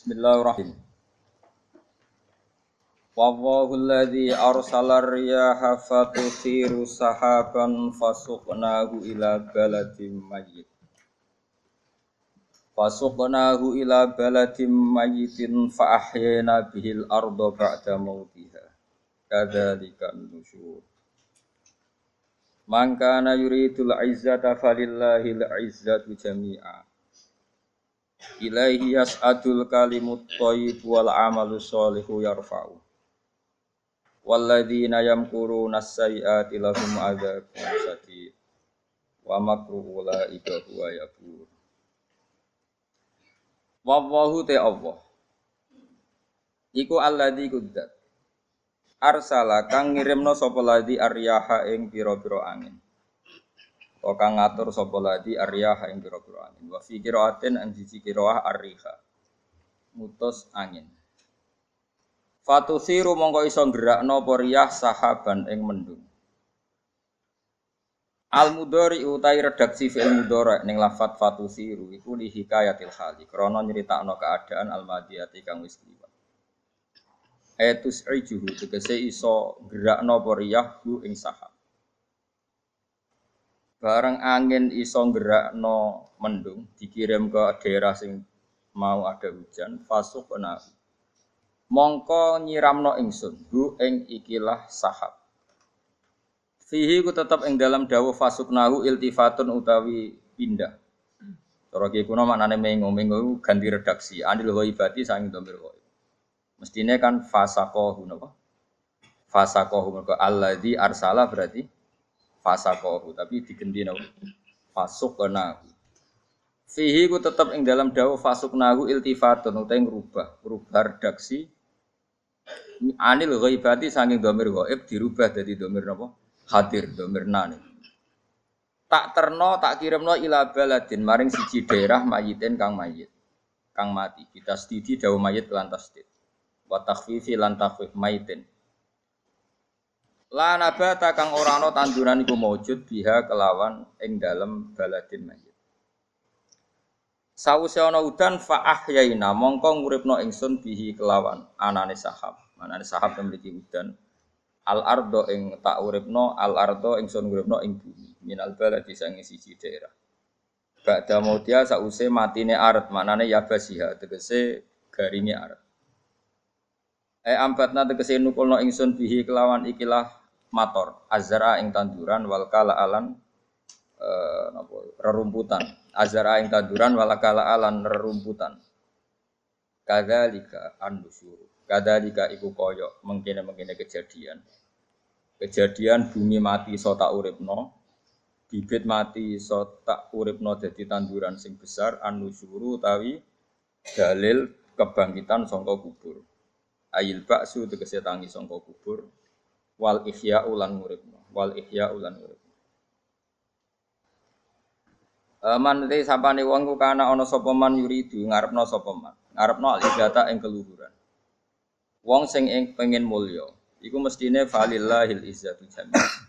Bismillahirrahmanirrahim. Wallahu alladhi arsala riyaha fatuthiru sahaban fasuqnahu ila baladin mayyit. Fasuqnahu ila baladin mayyitin fa ahyayna bihil arda ba'da mautiha. Kadzalika nusyur. Man kana yuridul izzata falillahil izzatu jami'a. Ilaihi yas'adul kalimut thayyib wal amalu sholihu yarfa'u. Walladzina yamkuruna as-sayyi'ati lahum adzabun shadid. Wa makru ulaika huwa yabur. Wallahu te Allah. Iku alladzi kuddat. Arsala kang ngirimno sapa ladzi aryaha ing pira-pira angin. Wa ngatur sapa ladi aryaha ing pira-pira angin. Wa fi qiraatin an siji arriha. Mutus angin. Fatusiru mongko iso gerakno apa riyah sahaban ing mendung. Al mudhari utai redaksi fi'il mudhari ning lafat fatusiru iku li hikayatil hali krana nyritakno keadaan al madiyati kang wis liwat. Etus ijuhu tegese iso gerakno apa riyah ing sahab. Bareng angin iso gerakno mendung dikirim ke daerah sing mau ada hujan fasuk kena mongko nyiramno ingsun hu ing ikilah sahab. Fihi ku tetep ing dalam dawuh fasuknahu iltifatun utawi pindah. Cara ki kuno maknane mengo mengo ganti redaksi. Anil ghaibati sang domir ghaib mestine kan fasaqahu napa? Fasaqahu mergo alladzi arsala berarti fasakohu tapi fasuk nahu fihi ku tetep ing dalam dawuh fasuk nahu iltifatun utawa ngrubah ngrubah redaksi. Anil ghaibati saking domir ghaib dirubah jadi domir napa? Hadir domir nani. Tak terno tak kirimno ila baladin maring siji daerah mayitin kang mayit kang mati. Kita stidi dawuh mayit lan tasdid. Wa takhfifi lan takhfif mayitin La nabata kang ora ana tanduran iku maujud biha kelawan ing dalem baladin mayit. Sawise ana udan fa ahyaina mongko nguripno ingsun bihi kelawan anane sahab. Anane sahab memiliki udan. Al ardo ing tak uripno al ardo ingsun nguripno ing bumi. Minal baladi sange siji daerah. Ba'da mautia sause matine aret manane yabasiha tegese garinge aret. E ambatna tegese nukulno ingsun bihi kelawan ikilah mator. Azara ing tanduran wal kala alan e, rerumputan. Azara ing tanduran wal kala alan rerumputan. Kadzalika andusyur kadzalika iku koyo mengkene mengkene kejadian. Kejadian bumi mati so tak uripno bibit mati so tak uripno dadi tanduran sing besar anusyuru tawi dalil kebangkitan sangka kubur. Ayil baksu tegese tangi sangka kubur wal ihya ulan muridno wal ihya ulan murid Man te sapane wong ku kana ana sapa man yuridu ngarepno sapa man? Ngarepno al-izzata ing keluhuran. Wong sing ing pengen mulya iku mestine falillahil izzatu jami'an.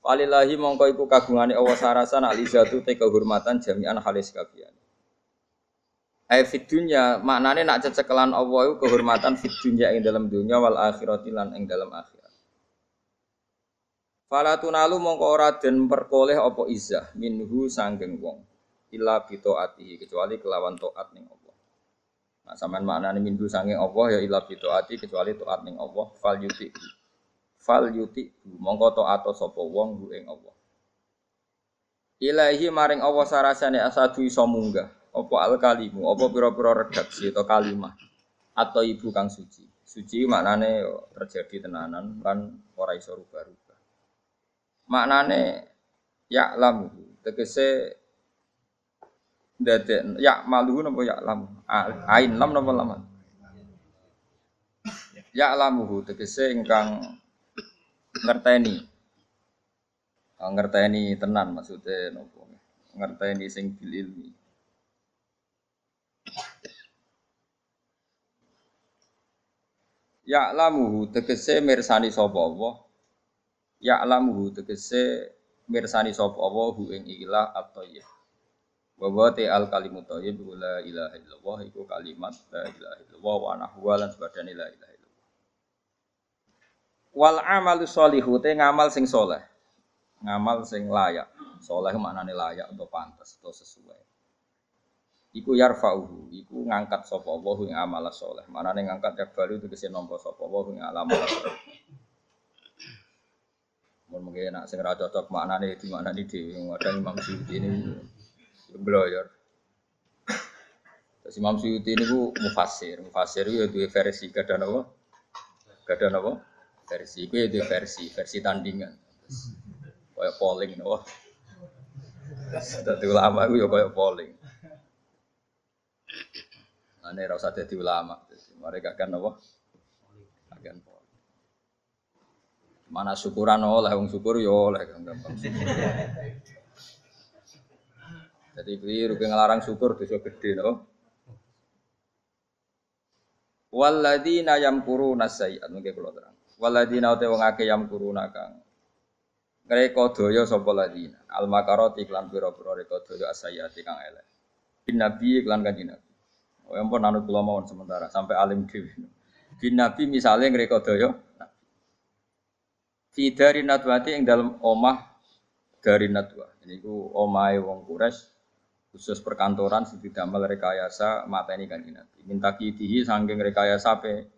Falillahi mongko iku kagungane Allah sarasan al-izzatu te kehormatan jami'an halis kabian. Ai fit dunya maknane nak cecekelan Allah iku kehormatan fit dunya ing dalam dunya wal akhirati lan ing dalam akhirat Fala tunalu mongko ora den perkoleh apa izah minhu sanggeng wong illa bi taatihi kecuali kelawan taat ning Allah. Nah sampean maknane minhu sanggeng Allah ya illa bi taati kecuali taat ning Allah fal yuti. Fal yuti mongko taat sapa wong bu ing Allah. Ilahi maring Allah sarasane asadu iso munggah apa al kalimu apa pira-pira redaksi atau kalimah atau ibu kang suci. Suci maknane terjadi tenanan kan ora iso rubah-rubah maknane ya lamu tegese dadi ya malu napa ya lam ain lam napa lam? Ya lamu tegese ingkang ngerteni. Ngerteni tenan maksudnya napa? Ngerteni sing bil ilmi Ya lamu tegese mirsani sapa Allah ya tegese mirsani sapa Allah hu ing ilah atau ya te al kalimut thayyib la ilaha illallah iku kalimat la ilaha illallah wa nahwa lan sebadane la ilaha illallah. Wal amalu sholihu te ngamal sing soleh. Ngamal sing layak. Soleh maknane layak atau pantas atau sesuai. Iku yarfa'uhu, iku ngangkat sapa Allah ing amal soleh. Manane ngangkat ya baru itu nampa sapa Allah ing amal soleh. Mun mungkin nak sing ra cocok maknane di maknane di ada Imam Syuuti ini Bloyor. Terus Imam Suyuti ini ku mufasir, mufasir itu dua versi, kadang apa? Kadang apa? Versi, itu ya versi, versi tandingan. Kayak polling, nopo. Dadi ulama itu ya kayak polling. Ane rasa jadi ulama, mereka kan apa? Akan. Mana syukuran oleh, wong syukur ya oleh, gampang. Jadi keliru ngelarang syukur dosa gede no. Waladina yamkuruna sayyi'at mungkin kula terang. Waladina uta wong akeh yamkuruna kang Ngreka daya sapa ladina. Al makarati iklan pira-pira reka daya asayati kang elek. Bin nabi iklan kanjeng nabi. Oh ampun anut kula mawon sementara sampai alim dhewe. Bin nabi misale ngreka daya Fi dari natwati ing dalam omah dari natwa. Ini ku omahe wong Quraisy khusus perkantoran sing damel rekayasa mateni kanjeng Nabi. Minta kidihi saking rekayasa pe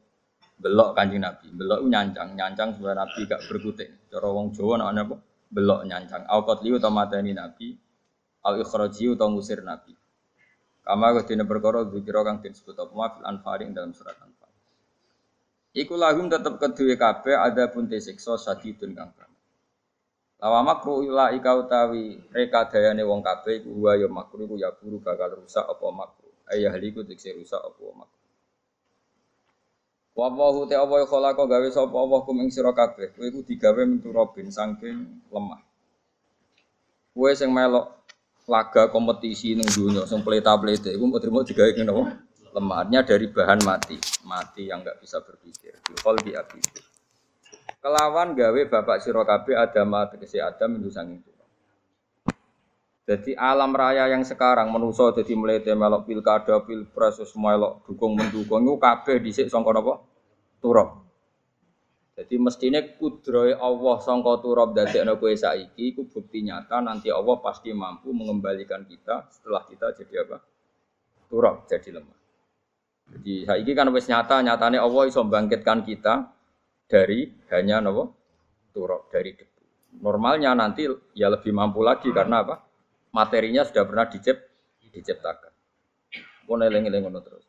belok kanjeng Nabi. Belok nyancang, nyancang supaya Nabi gak berkutik. Cara wong Jawa apa? Belok nyancang. Au qatli utawa mateni Nabi, au ikhraji utawa ngusir Nabi. Kama dina perkara dzikira kang disebut apa fil anfal dalam surat Anfal. Iku lahum tetep kedue kabeh ada pun tesiksa sadidun kang Lawa makru ila ika utawi reka dayane wong kabeh iku wa ya makru iku ya buru bakal rusak apa makru. Ayah liku dikse rusak apa makru. Wa wa te apa khalaqa gawe sapa Allah kum ing sira kabeh. Kowe iku digawe mentu robin saking lemah. Kowe sing melok laga kompetisi ning dunya sing pleta-plete iku mau terima digawe ngene? Lemahnya dari bahan mati, mati yang enggak bisa berpikir. Bil di api kelawan gawe bapak sira kabeh Adam tegese Adam itu sanging Jadi alam raya yang sekarang menuso jadi melete melok pilkada, pilpres, semua melok dukung mendukung itu kabeh dhisik sangka napa? Turab. Jadi mestinya kudroy Allah sangka turab dadekno kowe saiki iku bukti nyata nanti Allah pasti mampu mengembalikan kita setelah kita jadi apa? Turab, jadi lemah. Jadi saiki kan wis nyata, nyatane Allah iso bangkitkan kita dari hanya nopo turok dari debu. Normalnya nanti ya lebih mampu lagi karena apa? Materinya sudah pernah dicip, diciptakan. Pun eling-eling terus.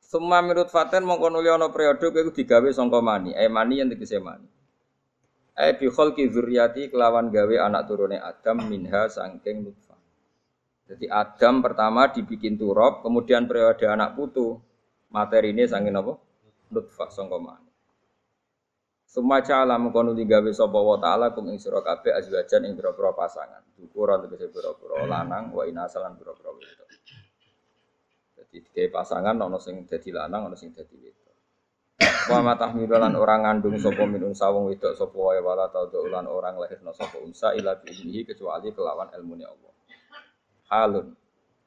Semua menurut Faten mongko nuli ana periode iku digawe sangka mani, eh mani yang tegese mani. Eh bi khalqi dzurriyyati kelawan gawe anak turune Adam minha sangking nutfah. Jadi Adam pertama dibikin turab, kemudian periode anak putu materi ini sangking apa? Nutfah sangka mani. Semua cala mengkono digawe sapa wa taala kum ing sira kabeh azwajan ing pira-pira pasangan. Ukuran tegese pira-pira lanang wa inasalan pira-pira. Jadi digawe pasangan ana sing dadi lanang ana sing dadi wedok. Wa matahmilan orang ngandung sapa min unsa wong wedok sapa wae wala orang lahirna sapa unsa ila bihi kecuali kelawan ilmune Allah. Halun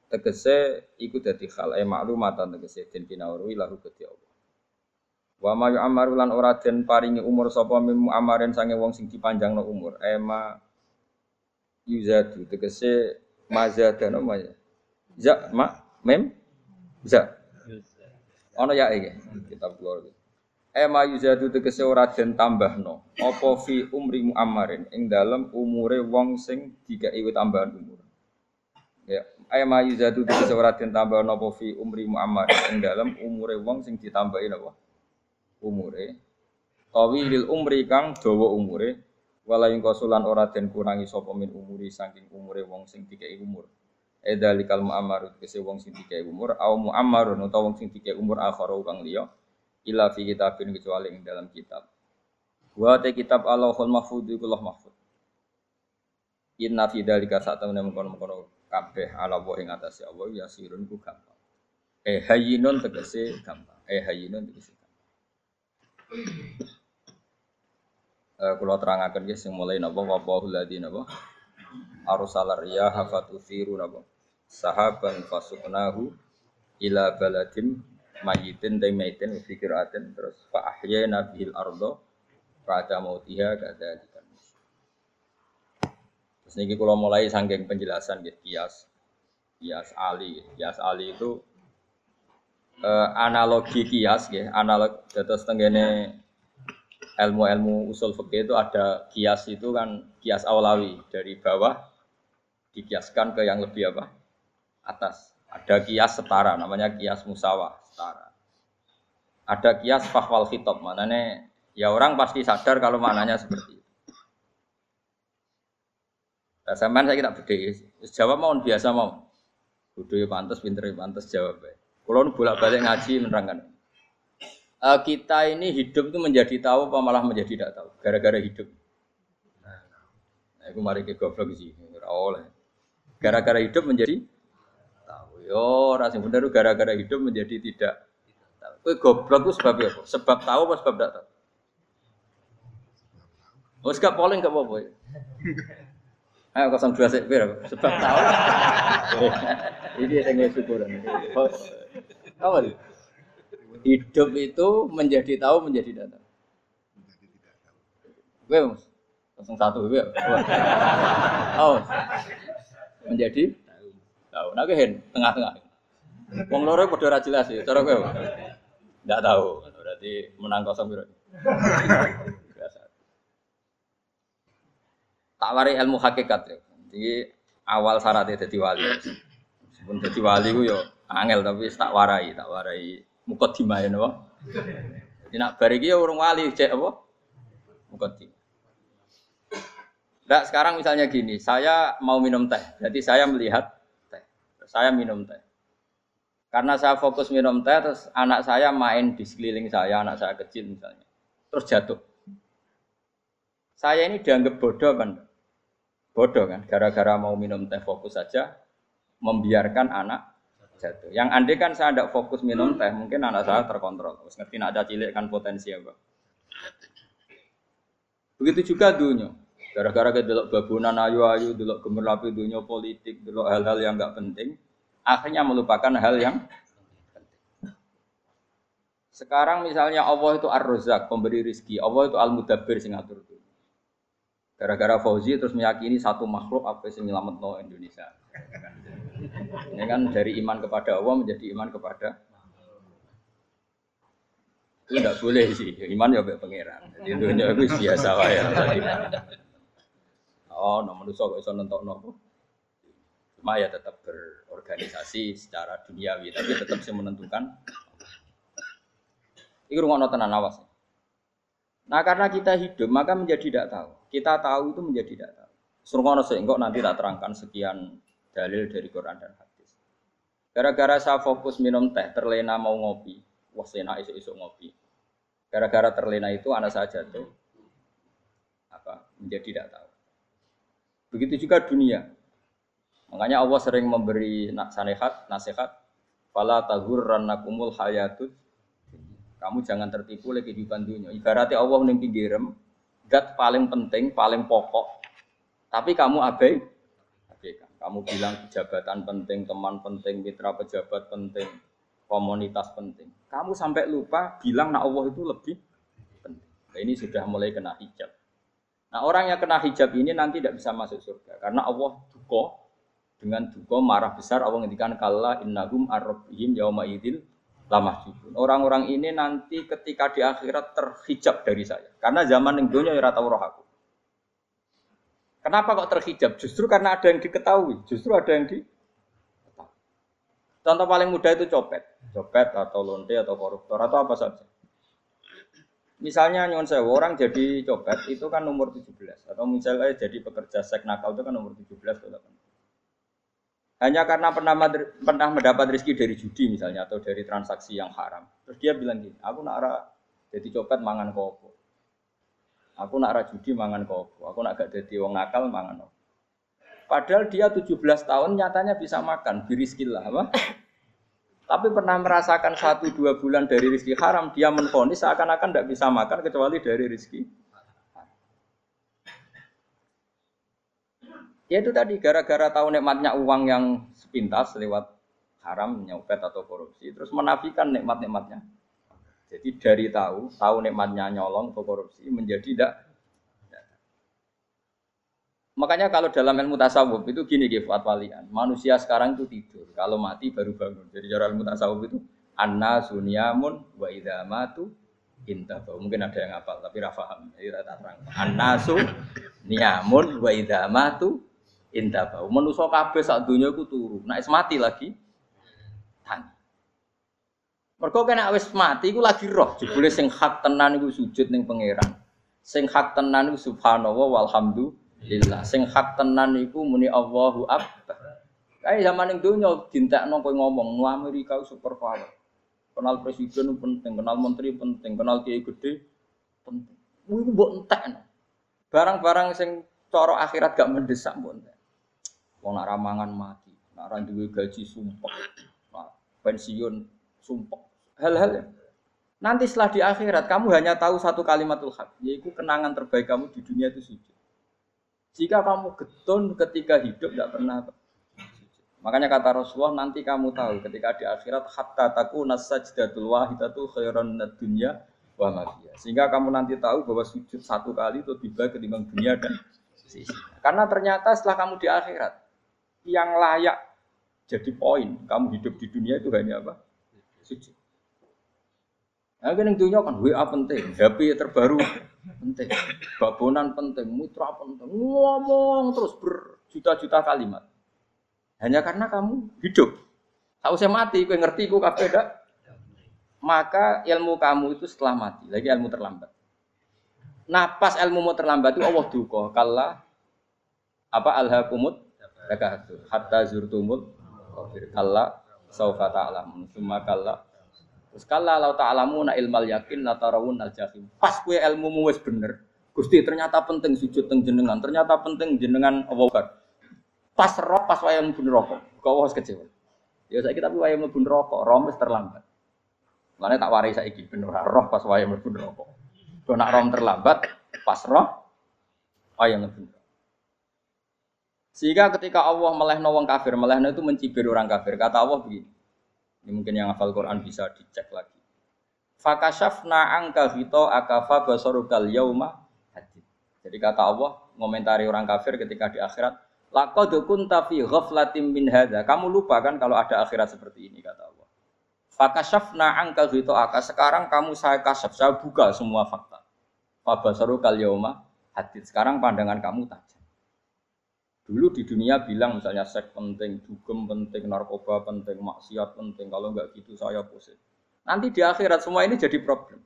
tegese iku dadi hal e maklumatan tegese den pinauri lahu kedhi Allah. Wa ma yu'ammaru lan ora den paringi umur sapa mim amaren sange wong sing dipanjangno umur. Ema yuzadu tegese mazadana ma ya. Za ma mem za. Ana ya iki kitab kula. Ema yuzadu tegese ora den tambahno apa fi umri muammarin ing dalem umure wong sing dikai tambahan umur. Ya, ema yuzadu tegese ora den tambahno apa fi umri muammarin ing dalem umure wong sing ditambahi napa? umure. Lil umri kang dawa umure. Wala ing kosulan ora den kurangi sapa min umuri saking umure wong sing dikei umur. Edzalikal mu'ammarut kese wong sing dikei umur. Au mu'ammarun utawa wong sing dikei umur akhara kang liya. Ila fi kitabin kecuali ing dalam kitab. Wa te kitab Allahul mahfud iku mahfud. Inna fi dzalika sak temene mengkono-mengkono kabeh ala wa ing atase Allah yasirun ku gampang. Eh hayyinun tegese gampang. Eh hayyinun tegese Uh, kalau terangkan ya, sing mulai napa? Wa bahul ladzi napa? Arsala riyaha fatuthiru napa? Sahaban fasuknahu ila baladim mayitin dan mayitin fi terus fa ahyana bihil ardo pada mautiha kadzalika Terus niki kalau mulai sanggeng penjelasan gitu kias kias ali. Kias ali itu eh, analogi kias ya analog terus tenggene ilmu-ilmu usul fikih itu ada kias itu kan kias awlawi dari bawah dikiaskan ke yang lebih apa? Atas. Ada kias setara namanya kias musawah setara. Ada kias fahwal khitab mananya ya orang pasti sadar kalau maknanya seperti nah, sampean saya kira beda jawab mau biasa mau Bodoh ya pantas, pinter ya pantas jawab ya. Kalau bolak balik ngaji menerangkan. Uh, kita ini hidup itu menjadi tahu apa malah menjadi tidak tahu gara-gara hidup. Nah, aku mari ke goblok sih, oleh. Gara-gara hidup menjadi Yo, rasa bener gara-gara hidup menjadi tidak tahu. Kowe goblok itu sebab apa? Sebab tahu apa sebab tidak tahu? Oh, gak polling gak apa-apa. Ayo kosong dua sik sebab tahu. Ini yang syukuran. Apa itu? Hidup itu menjadi tahu menjadi tidak tahu. Gue kosong satu gue. Oh, menjadi tahu. Nah, hen tengah-tengah. Wong loro padha ora jelas ya, cara kowe. Enggak tahu. Berarti menang kosong piro. Tak wari ilmu hakikat ya. Jadi awal syaratnya jadi wali. Meskipun jadi wali ku yo angel tapi tak warai, tak warai mukot dimain apa. Jadi nak bariki ya urung wali cek apa? Mukot Nah, sekarang misalnya gini, saya mau minum teh, jadi saya melihat saya minum teh. Karena saya fokus minum teh, terus anak saya main di sekeliling saya, anak saya kecil misalnya. Terus jatuh. Saya ini dianggap bodoh kan? Bodoh kan? Gara-gara mau minum teh fokus saja, membiarkan anak jatuh. Yang andai kan saya tidak fokus minum teh, mungkin anak saya terkontrol. Terus ngerti ada cilik kan potensi apa. Begitu juga dunia. Gara-gara kita delok babunan ayu-ayu, delok gemerlapi dunia politik, delok hal-hal yang nggak penting, akhirnya melupakan hal yang. Sekarang misalnya Allah itu Ar-Razzaq, pemberi rizki, Allah itu Al-Mudabbir sing ngatur. Gara-gara Fauzi terus meyakini satu makhluk apa sing nyelamat no Indonesia. Ini kan dari iman kepada Allah menjadi iman kepada itu tidak boleh sih, iman ya pangeran. Jadi dunia itu biasa ya. Oh, no manusia kok iso nentok nopo. Cuma ya tetap berorganisasi secara duniawi, tapi tetap sih menentukan. Ini rumah tenan awas. Nah karena kita hidup maka menjadi tidak tahu. Kita tahu itu menjadi tidak tahu. Surungono sehingga nanti tak terangkan sekian dalil dari Quran dan hadis. Gara-gara saya fokus minum teh, terlena mau ngopi, wah sena isu-isu ngopi. Gara-gara terlena itu anak saya jatuh, apa menjadi tidak tahu. Begitu juga dunia. Makanya Allah sering memberi nasihat, nasihat, "Fala taghurrannakumul hayatud." Kamu jangan tertipu lagi kehidupan dunia. Ibaratnya Allah ning pinggirem, dat paling penting, paling pokok. Tapi kamu abai. Kamu bilang jabatan penting, teman penting, mitra pejabat penting, komunitas penting. Kamu sampai lupa bilang nak Allah itu lebih penting. Nah, ini sudah mulai kena hijab. Nah orang yang kena hijab ini nanti tidak bisa masuk surga karena Allah duko dengan duko marah besar Allah ngendikan kalla innahum arrobihim yauma idil lama Orang-orang ini nanti ketika di akhirat terhijab dari saya karena zaman yang dunia ya roh aku. Kenapa kok terhijab? Justru karena ada yang diketahui, justru ada yang di Contoh paling mudah itu copet, copet atau lonte atau koruptor atau apa saja. Misalnya nyuwun sewu orang jadi copet itu kan nomor 17 atau misalnya jadi pekerja seks nakal itu kan nomor 17 atau 18. Hanya karena pernah pernah mendapat rezeki dari judi misalnya atau dari transaksi yang haram. Terus dia bilang gini, aku nak arah jadi copet mangan kopo. Aku nak arah judi mangan kopo. Aku nak gak jadi wong nakal mangan kopo. Padahal dia 17 tahun nyatanya bisa makan, biriskillah apa? tapi pernah merasakan satu dua bulan dari rizki haram, dia menfonis seakan-akan tidak bisa makan kecuali dari rizki. Ya itu tadi gara-gara tahu nikmatnya uang yang 10 pintas lewat haram, nyopet atau korupsi, terus menafikan nikmat-nikmatnya. Jadi dari tahu, tahu nikmatnya nyolong atau korupsi menjadi tidak Makanya kalau dalam ilmu tasawuf itu gini gitu walian. Manusia sekarang itu tidur, kalau mati baru bangun. Jadi cara ilmu tasawuf itu anna sunyamun wa idza matu intafa. Mungkin ada yang hafal tapi ra paham. Jadi tak terang. Annasu niyamun wa idza matu intafa. Manusa kabeh sak donya iku turu. Nek mati lagi tangi. Mergo kena wis mati iku lagi roh. Jebule sing hak tenan iku sujud ning pangeran. Sing hak tenan iku subhanallah walhamdulillah lillah. Sing hak tenan iku muni Allahu Akbar. Kayak zaman ning donya dintekno kowe ngomong, "Nu Amerika super power." Kenal presiden penting, kenal menteri penting, kenal kiai gede penting. Kuwi ku mbok entekno. Barang-barang sing cara akhirat gak mendesak mbok entek. Wong nak ramangan mati, nak ra duwe gaji sumpah. pensiun sumpah. Hal-hal ya. Nanti setelah di akhirat kamu hanya tahu satu kalimatul hak, yaitu kenangan terbaik kamu di dunia itu sujud. Jika kamu getun ketika hidup tidak pernah Makanya kata Rasulullah nanti kamu tahu ketika di akhirat hatta taku nasajdatul wahidatu khairan dunya wa. Sehingga kamu nanti tahu bahwa sujud satu kali itu tiba ketimbang dunia dan sisi. Karena ternyata setelah kamu di akhirat yang layak jadi poin kamu hidup di dunia itu hanya apa? Sujud. Nah, kan dunia kan WA penting, HP terbaru penting, babonan penting, mitra penting, ngomong terus berjuta-juta kalimat. Hanya karena kamu hidup. Tahu saya mati, kau ngerti, kau kafe dak. Maka ilmu kamu itu setelah mati, lagi ilmu terlambat. Nah pas ilmu mau terlambat itu Allah duka kalla apa alhaqumut takatsur hatta zurtumul kalla saufa ta'lamun summa kalla Terus kala lau ta'lamuna ilmal yakin la tarawun al jahim. Pas kue ilmu mu wis bener. Gusti ternyata penting sujud teng jenengan, ternyata penting jenengan Allah Pas roh pas wayang mlebu neraka. Kau harus kecewa. Ya saiki tapi wayang mlebu roh wis terlambat. Mulane tak warai saiki bener roh pas wayang mlebu neraka. Kau nak roh terlambat, pas roh wayang mlebu Sehingga ketika Allah melehno wong kafir, melehno itu mencibir orang kafir. Kata Allah begini, ini mungkin yang hafal Quran bisa dicek lagi. Fakashafna angka hito akafa basorukal yauma hadid. Jadi kata Allah, ngomentari orang kafir ketika di akhirat, Laqad kunta fi ghaflatin min hadza. Kamu lupa kan kalau ada akhirat seperti ini kata Allah. Fakashafna angka hito aka. Sekarang kamu saya kasaf, saya buka semua fakta. Fabasarukal yauma hadid. Sekarang pandangan kamu tajam. Dulu di dunia bilang misalnya seks penting, dugem penting, narkoba penting, maksiat penting. Kalau nggak gitu saya pusing. Nanti di akhirat semua ini jadi problem.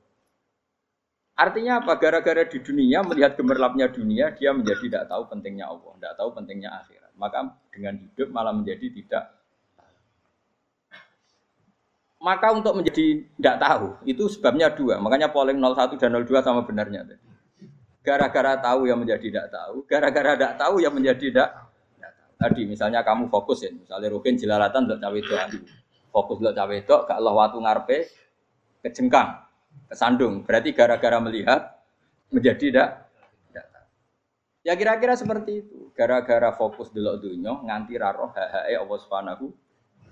Artinya apa? Gara-gara di dunia melihat gemerlapnya dunia, dia menjadi tidak tahu pentingnya Allah, tidak tahu pentingnya akhirat. Maka dengan hidup malah menjadi tidak maka untuk menjadi tidak tahu itu sebabnya dua. Makanya polling 01 dan 02 sama benarnya tadi. Gara-gara tahu yang menjadi tidak tahu, gara-gara tidak tahu yang menjadi tidak Tadi misalnya kamu fokus ya, misalnya rukin jelalatan untuk cawe itu, fokus untuk cawe itu, gak Allah waktu ngarpe, kejengkang, kesandung. Berarti gara-gara melihat menjadi tidak Ya kira-kira seperti itu. Gara-gara fokus dulu dunia nganti raro hahae Allah Subhanahu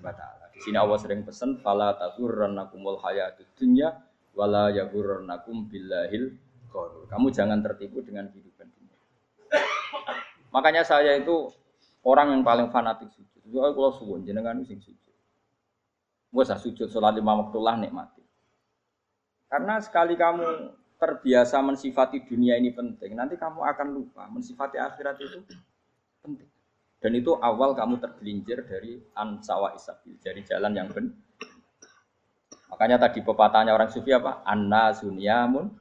wa taala. Di sini Allah sering pesan fala taghurrannakumul hayatud dunya wala yaghurrannakum billahil kamu jangan tertipu dengan kehidupan dunia. Makanya saya itu orang yang paling fanatik sujud. Soalnya kalau suwun jenengan sing sujud. Gak sujud sholat lima waktu lah nikmati. Karena sekali kamu terbiasa mensifati dunia ini penting, nanti kamu akan lupa mensifati akhirat itu penting. Dan itu awal kamu tergelincir dari ansawa isabil, dari jalan yang benar. Makanya tadi pepatahnya orang sufi apa? Anna sunyamun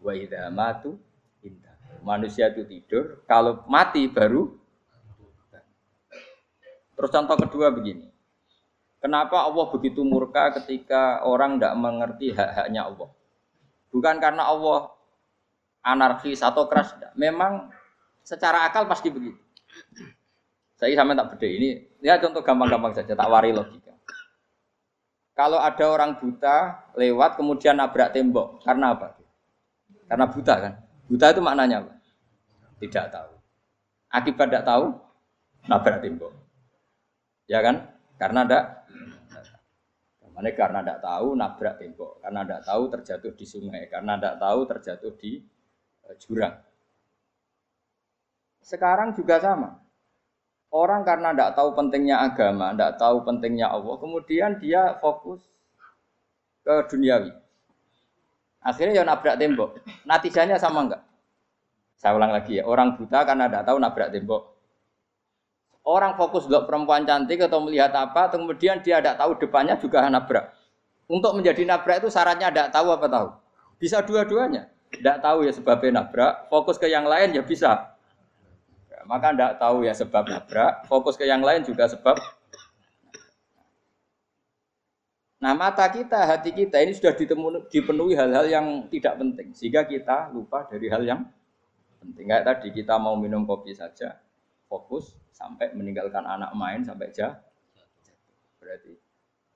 Wa idza matu inta. Manusia itu tidur, kalau mati baru Terus contoh kedua begini. Kenapa Allah begitu murka ketika orang tidak mengerti hak-haknya Allah? Bukan karena Allah anarkis atau keras. Memang secara akal pasti begitu. Saya sama tak beda ini. Ya contoh gampang-gampang saja, tak wari logika. Kalau ada orang buta lewat kemudian nabrak tembok, karena apa? Karena buta kan. Buta itu maknanya apa? Tidak tahu. Akibat tidak tahu, nabrak tembok. Ya kan? Karena ndak Mana karena tidak tahu nabrak tembok, karena tidak tahu terjatuh di sungai, karena tidak tahu terjatuh di uh, jurang. Sekarang juga sama. Orang karena tidak tahu pentingnya agama, tidak tahu pentingnya Allah, kemudian dia fokus ke duniawi. Akhirnya ya nabrak tembok. Natijanya sama enggak? Saya ulang lagi ya, orang buta karena tidak tahu nabrak tembok. Orang fokus untuk perempuan cantik atau melihat apa, kemudian dia tidak tahu depannya juga nabrak. Untuk menjadi nabrak itu syaratnya tidak tahu apa tahu. Bisa dua-duanya. Tidak tahu ya sebabnya nabrak, fokus ke yang lain ya bisa. Maka tidak tahu ya sebab nabrak, fokus ke yang lain juga sebab. Nah mata kita, hati kita ini sudah dipenuhi hal-hal yang tidak penting. Sehingga kita lupa dari hal yang penting. Kayak tadi kita mau minum kopi saja, fokus sampai meninggalkan anak main sampai jah. Berarti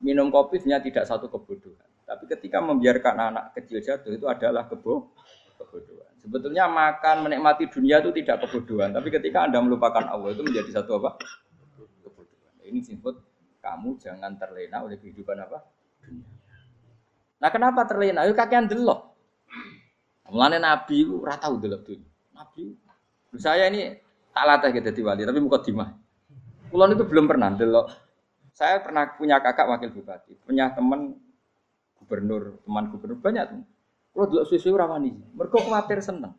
minum kopi sebenarnya tidak satu kebodohan. Tapi ketika membiarkan anak kecil jatuh itu adalah kebo kebodohan. Sebetulnya makan menikmati dunia itu tidak kebodohan, tapi ketika Anda melupakan Allah itu menjadi satu apa? Kebodohan. Ini disebut kamu jangan terlena oleh kehidupan apa? Nah, kenapa terlena? Yuk kakean delok. Mulane Nabi itu ora tau delok. Nabi saya ini tak latih gitu di wali, tapi muka dimah. Kulon itu belum pernah delok. Saya pernah punya kakak wakil bupati, punya teman gubernur, teman gubernur banyak tuh. Kalau delok susu rawani, mereka khawatir seneng.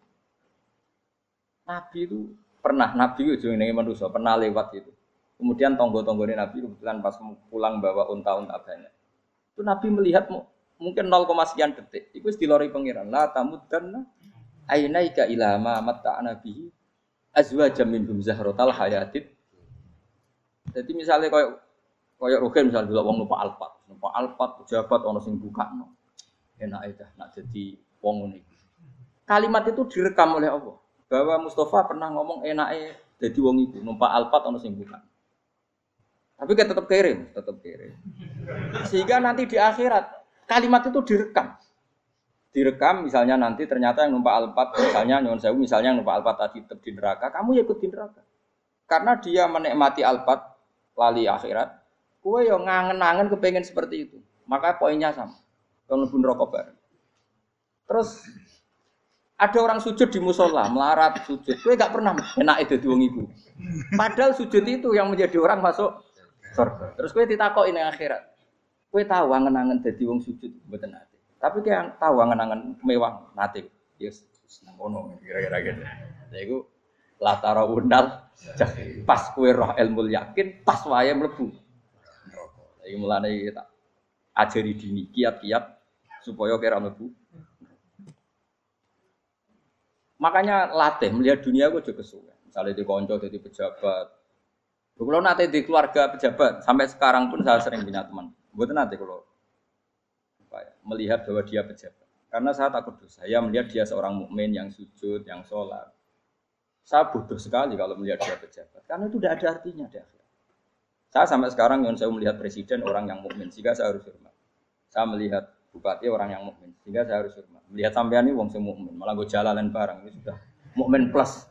Nabi itu pernah, Nabi itu juga manusia, pernah lewat itu. Kemudian tonggo-tonggo Nabi kebetulan pas pulang bawa unta-unta banyak. Itu Nabi melihat mungkin 0, sekian detik. Itu dilori pengiran. La tamuddanna ainaika ilama mata nabihi azwa jamin bum zahrotal hayatid. Jadi misalnya kayak kayak Rugen misalnya dulu wong lupa alpat, lupa alpat pejabat ono sing buka no. Enak aja, nak jadi wong ini. Kalimat itu direkam oleh Allah bahwa Mustafa pernah ngomong enaknya jadi wong itu numpak alpat ono sing buka. Tapi kan tetap kirim, tetap kirim. Sehingga nanti di akhirat kalimat itu direkam. Direkam misalnya nanti ternyata yang numpak alpat misalnya nyon sewu misalnya yang numpak alpat tadi tetap di neraka kamu ya ikut di neraka. Karena dia menikmati alpat lali akhirat kue yang ngangen-ngangen kepengen seperti itu. Maka poinnya sama. Kalau pun rokok bareng. Terus ada orang sujud di musola melarat sujud. Kue gak pernah enak itu di ibu padahal sujud itu yang menjadi orang masuk surga terus kue ditakokin yang akhirat kue tahu angen-angen jadi wong sujud betul nanti tapi kayak tahu angan-angan mewah nanti. Yes, ngono kira-kira gitu. Ya iku latara undal pas kue roh ilmu yakin pas wae mlebu. Iki mulane tak ajari dini kiat-kiat supaya kira mlebu. Makanya latih melihat dunia gue juga kesuwen. Misalnya di konco jadi pejabat. Kalau nanti di keluarga pejabat sampai sekarang pun saya sering punya teman. Buat nanti kalau melihat bahwa dia pejabat. Karena saya takut dosa. Saya melihat dia seorang mukmin yang sujud, yang sholat. Saya bodoh sekali kalau melihat dia pejabat. Karena itu tidak ada artinya di akhirat. Saya sampai sekarang yang saya melihat presiden orang yang mukmin, sehingga saya harus hormat. Saya melihat bupati orang yang mukmin, sehingga saya harus hormat. Melihat sampean ini wong mukmin, malah gue jalan barang ini sudah mukmin plus.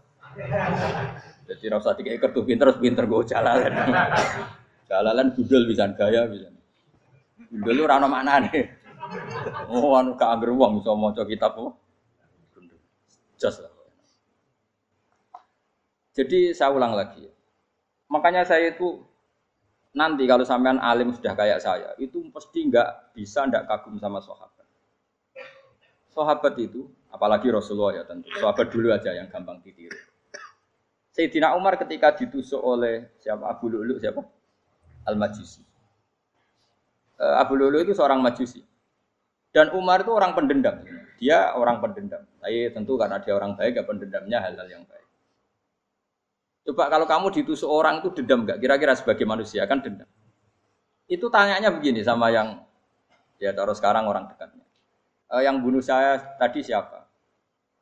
Jadi rasa tiga ekor tuh pinter, pinter gue jalan. Jalalan gudel bisa gaya bisa. Gudel lu rano mana nih? Oh, anu gak angger wong iso maca kitab apa? Jos lah. Jadi saya ulang lagi. Makanya saya itu nanti kalau sampean alim sudah kayak saya, itu pasti nggak bisa nggak kagum sama sahabat. Sahabat itu, apalagi Rasulullah ya tentu. Sahabat dulu aja yang gampang ditiru. Sayyidina Umar ketika ditusuk oleh siapa Abu Lulu siapa? Al Majusi. Eh, Abu Lulu itu seorang Majusi. Dan Umar itu orang pendendam. Dia orang pendendam. Tapi tentu karena dia orang baik, ya pendendamnya hal-hal yang baik. Coba kalau kamu ditusuk orang itu dendam nggak? Kira-kira sebagai manusia kan dendam. Itu tanyanya begini sama yang ya taruh sekarang orang dekatnya. E, yang bunuh saya tadi siapa?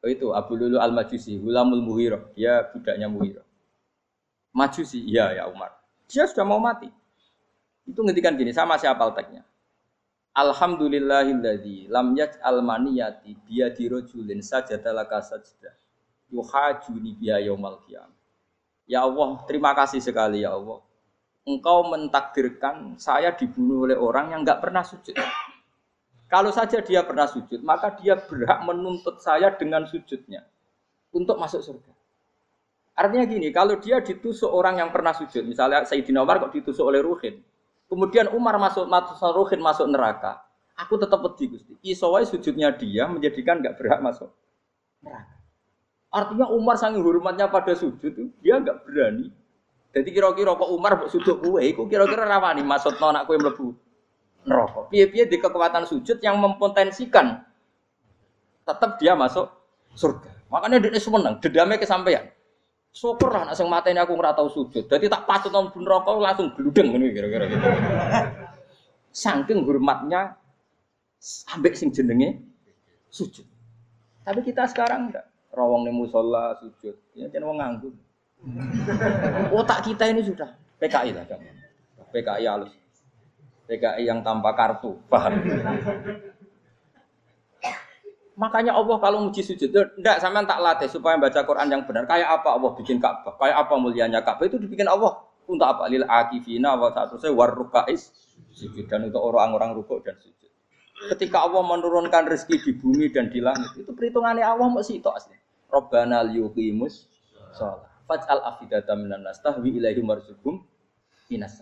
Oh, itu Abu Lulu Al Majusi, Hulamul Muhiro. Dia budaknya Muhiro. Majusi, iya ya Umar. Dia sudah mau mati. Itu ngetikan gini, sama siapa alteknya. Alhamdulillahilladzi lam yaj'al maniyati biyadi rajulin sajada laka sajda yuhajuni biya yaumal qiyamah. Ya Allah, terima kasih sekali ya Allah. engkau mentakdirkan saya dibunuh oleh orang yang nggak pernah sujud. Kalau saja dia pernah sujud, maka dia berhak menuntut saya dengan sujudnya untuk masuk surga. Artinya gini, kalau dia ditusuk orang yang pernah sujud, misalnya Sayyidina Umar kok ditusuk oleh Ruhin, kemudian Umar masuk, masuk Ruhin masuk neraka, aku tetap pedih Gusti. Isowai sujudnya dia menjadikan nggak berhak masuk neraka. Artinya Umar sangat hormatnya pada sujud, dia nggak berani. Jadi kira-kira kok Umar sujud kue, kira-kira rawani masuk anak kue melebu neraka. Piye-piye di kekuatan sujud yang mempotensikan tetap dia masuk surga. Makanya dia seneng, dedame kesampaian. Syukur lah, sing mateni aku ora tau sujud. Jadi tak patut nang neraka langsung gludeng ngene kira-kira gitu. Saking hormatnya ambek sing jenenge sujud. Tapi kita sekarang enggak. Rawong ning musola sujud. Ya jeneng wong nganggur. Otak kita ini sudah PKI lah, PKI halus. PKI yang tanpa kartu, paham? Makanya Allah kalau muji sujud, enggak sama tak latih supaya baca Quran yang benar. Kayak apa Allah bikin Ka'bah? Kayak apa mulianya Ka'bah itu dibikin Allah untuk apa? Lil akifina wa saya warrukais sujud dan untuk orang-orang rukuk dan sujud. Ketika Allah menurunkan rezeki di bumi dan di langit, itu perhitungannya Allah masih itu asli. Robbana liyuqimus sholat. Faj'al afidata minan nas tahwi ilaihim warzuqhum minas.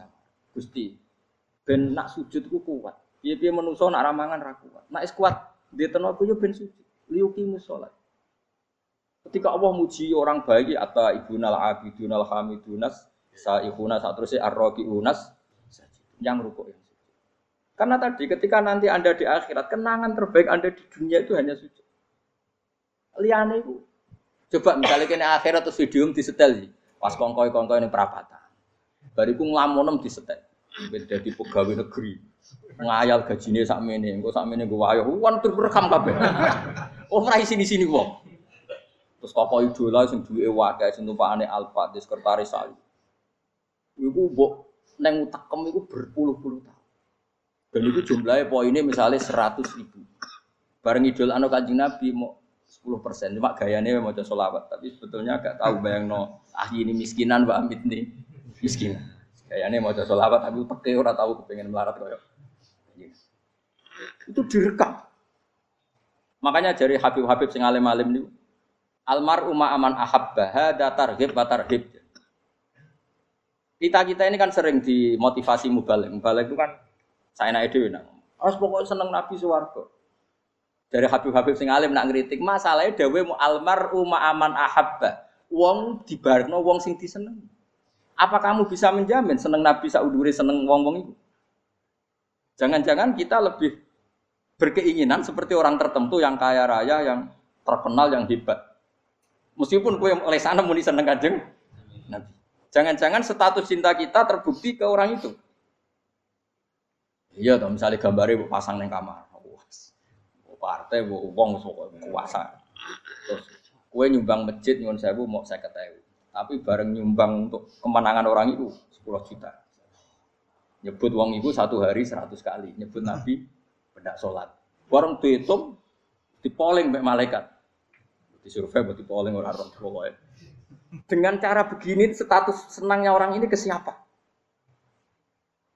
Gusti, ben nak sujud ku kuat. Piye piye manusa nak ramangan ra kuat. Nak is kuat di tenaga yo ben sujud. Liuki musolat. Ketika Allah muji orang baik atau ibunal abidunal hamidunas saihuna saat terusnya arroki unas yang rukuk yang sujud. Karena tadi ketika nanti anda di akhirat kenangan terbaik anda di dunia itu hanya sujud. Liane itu. Coba misalnya kena akhirat terus video di setel sih. Pas kongkoi kongkoi ini perapatan. Bariku ngelamonem di setel. Beda di pegawai negeri. Ngayal gajinya sak mene, engko sak mene gue ayo, wan rekam kabeh. Oh, ora sini-sini wong. Terus toko idola sing duwe wae sing tumpakane Alfa di sekretaris saya. Iku mbok neng utakem iku berpuluh-puluh tahun. Dan itu jumlahnya poinnya misalnya seratus ribu. Bareng idol anu kanjeng Nabi mau sepuluh persen. Cuma gayanya mau solawat. Tapi sebetulnya agak tahu bayang no. Ah ini miskinan Mbak Amit nih. Miskinan. Kayaknya mau jadi solawat tapi pakai orang tahu kepengen melarat koyo. Itu direkam. Makanya dari Habib-Habib sing alim-alim ini almar umma aman ahabba hada targhib wa tarhib. Kita kita ini kan sering dimotivasi mubalik. Mubalik itu kan saya naik dewi nah. Harus pokoknya seneng Nabi suwargo. Dari Habib-Habib sing alim nak ngeritik masalahnya dawe mu almar umma aman ahabba. Wong dibarno wong sing. Apa kamu bisa menjamin seneng Nabi Sauduri seneng wong-wong itu? Jangan-jangan kita lebih berkeinginan seperti orang tertentu yang kaya raya, yang terkenal, yang hebat. Meskipun kue oleh sana muni seneng kanjeng Nabi. Jangan-jangan status cinta kita terbukti ke orang itu. Iya, toh, misalnya gambarnya pasang neng kamar. Partai, uang, kuasa. Terus kue nyumbang masjid nyuwun sewu mau saya ketahui tapi bareng nyumbang untuk kemenangan orang itu 10 juta. Nyebut uang itu satu hari 100 kali. Nyebut Nabi benda sholat. Bareng dihitung, dipoling mbak malaikat. Di survei buat dipoling orang orang pokoknya. Dengan cara begini status senangnya orang ini ke siapa?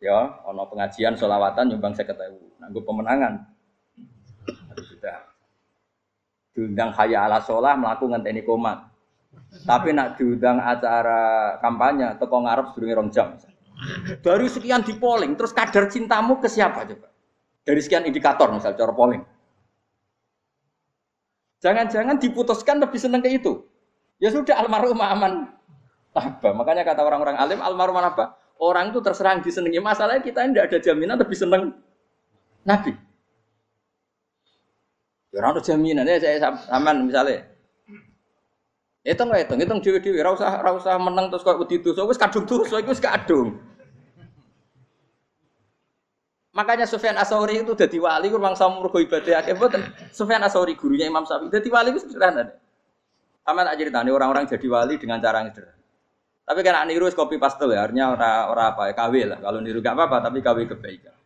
Ya, ono pengajian sholawatan nyumbang saya ketahui. Nanggu pemenangan. Sudah. Diundang haya ala sholah melakukan teknik komat tapi nak diundang acara kampanye teko ngarep sedurunge rong jam. Dari sekian di polling, terus kadar cintamu ke siapa coba? Dari sekian indikator misal cara polling. Jangan-jangan diputuskan lebih seneng ke itu. Ya sudah almarhum aman apa? Makanya kata orang-orang alim almarhum apa? Orang itu terserang disenangi. Masalahnya kita tidak ada jaminan lebih seneng Nabi. Ya orang ada jaminan ya saya aman misalnya Hitung lah hitung, hitung dewi dewi. Rasa rasa menang terus kau wedi dosa, wis kadung dosa, wis kadung. Makanya Sufyan Asauri itu jadi wali, kurang sama mergo ibadah akeh boten. Sufyan Asauri gurunya Imam Syafi'i jadi wali itu sederhana. Aman aja ditanya orang-orang jadi wali dengan cara yang sederhana. Tapi kan niru kopi pastel ya, artinya orang orang apa ya KW lah. Kalau niru gak apa-apa, tapi KW kebaikan.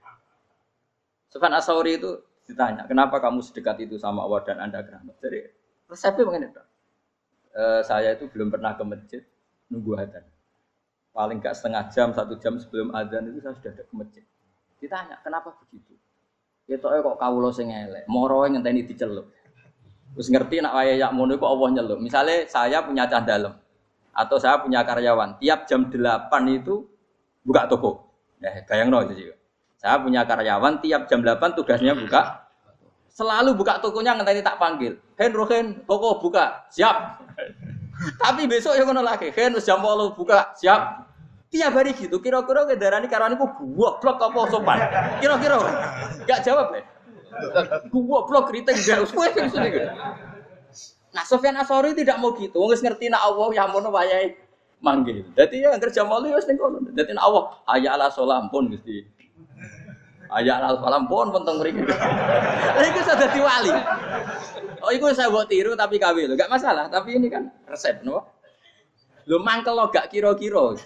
Sufyan Asauri itu ditanya, kenapa kamu sedekat itu sama Allah dan anda keramat? Jadi resepnya mengenai itu. Eh, saya itu belum pernah ke masjid nunggu adzan. paling gak setengah jam, satu jam sebelum adzan itu saya sudah ada ke masjid. Ditanya, kenapa begitu? Ya kok kawula sing elek, moro ngenteni dicelup. Terus ngerti nak waya yak mono kok Allah nyelup. Misalnya saya punya cah dalam atau saya punya karyawan, tiap jam 8 itu buka toko. Nah, bayang no itu Saya punya karyawan tiap jam 8 tugasnya buka. Selalu buka tokonya ngenteni tak panggil. Hen Rohen, toko buka. Siap. Tapi besok ya ngono lagi. Hen jam 8 buka. Siap. Tiap hari gitu, kira-kira kendaraan karwan itu blok apa sopan? Kira-kira gak jawab ya? blok kritik gak usah. Nah Sofyan Asori tidak mau gitu, nggak ngerti nak Allah yang mau wayai manggil. Jadi ya kerja malu ya sing kono. Jadi nak Allah ala solam pun gitu. Ayat ala solam pun penting mereka. Itu sudah dadi wali. Oh itu saya buat tiru tapi kawin, gak masalah. Tapi ini kan resep, no? Lu mangkel lo gak kira-kira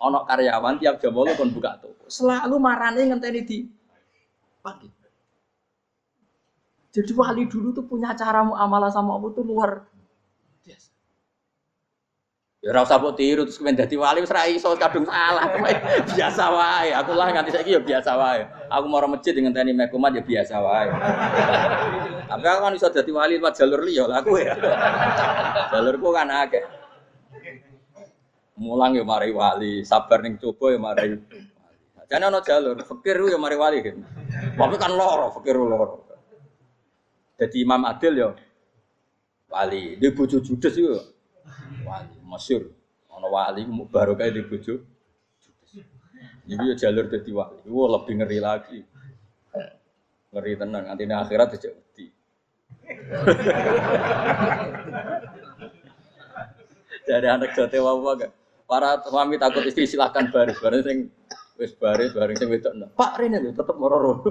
ono karyawan tiap jam bolu kon buka toko. Selalu marane ngenteni di pagi. Jadi wali dulu tuh punya cara muamalah sama Allah tuh luar biasa. Ya ora usah tiru terus kemen dadi wali wis ra iso kadung salah. biasa wae. Aku lah nganti saiki ya biasa wae. Aku mau masjid dengan tani mekumat ya biasa wae. Tapi aku kan iso dadi wali lewat jalur liya lah aku ya. Jalurku kan akeh. Mulang ya mari wali, sabar ning coba ya mari. Jane ana jalur, fikir ya mari wali. Tapi kan loro, fikir loro. Jadi Imam Adil ya wali, di bojo judes itu wali, masyhur. Ana wali baru kayak di bojo Jadi ya jalur jadi wali. Wah lebih ngeri lagi. Ngeri tenang, nanti akhirat aja wedi. Jadi anak jote wawa gak? Para suami takut istri silahkan baris, baris sing wis baris, baris sing wedok. Pak Rene lho tetep mororo.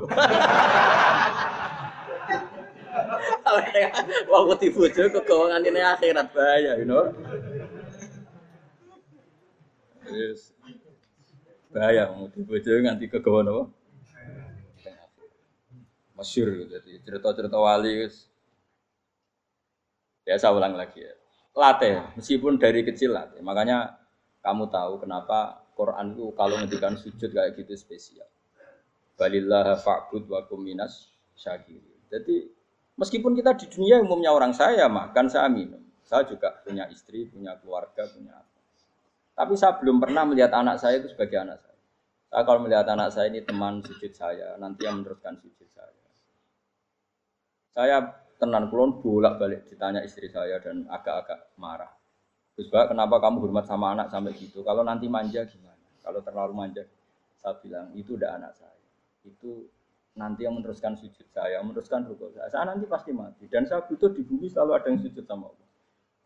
Wong wedi bojo kegawangan ini akhirat bahaya, you know. Yes. Bahaya mau bojo nganti kegawan apa? Masyur jadi cerita-cerita wali Ya saya ulang lagi ya. Latih, meskipun dari kecil latih. Makanya kamu tahu kenapa Quran itu kalau ngendikan sujud kayak gitu spesial. Balillah fa'bud wa kuminas syakir. Jadi meskipun kita di dunia umumnya orang saya makan, saya minum. Saya juga punya istri, punya keluarga, punya. Tapi saya belum pernah melihat anak saya itu sebagai anak saya. Saya kalau melihat anak saya ini teman sujud saya, nanti yang meneruskan sujud saya. Saya tenan kulon bolak balik ditanya istri saya dan agak-agak marah. Gus Bak, kenapa kamu hormat sama anak sampai gitu? Kalau nanti manja gimana? Kalau terlalu manja, saya bilang itu udah anak saya. Itu nanti yang meneruskan sujud saya, meneruskan rukuk saya. Saya nanti pasti mati. Dan saya butuh di bumi selalu ada yang sujud sama Allah.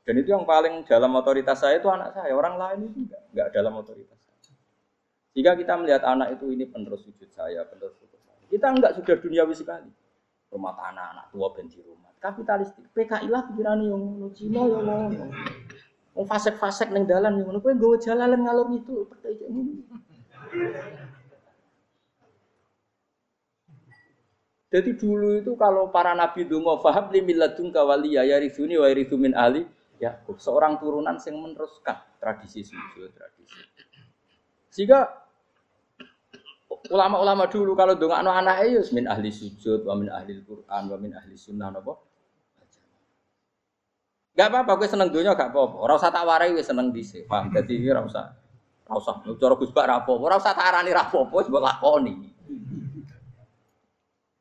Dan itu yang paling dalam otoritas saya itu anak saya. Orang lain itu enggak, enggak dalam otoritas saya. Jika kita melihat anak itu ini penerus sujud saya, penerus rukuk saya. Kita enggak sudah duniawi sekali. Rumah tanah, anak tua, benci rumah. Kapitalistik. PKI lah pikiran yang Cina yang ngomong. Wong fasek-fasek ning dalan ngono kowe nggawa jalalan ngalor itu percaya. Jadi dulu itu kalau para nabi dongo faham li milladun kawaliya ya rizuni wa ridhu min ali ya seorang turunan yang meneruskan tradisi sujud tradisi. Sehingga ulama-ulama dulu kalau dongak anak ya min ahli sujud wa min ahli Quran wa min ahli sunnah napa Gak apa-apa, gue seneng dunia gak apa-apa. Orang usah tak warai gue seneng sini. Paham? Jadi gue rasa, rasa. Cara Gus Bak rapo, orang usah tak arani rapo, wis mbok lakoni.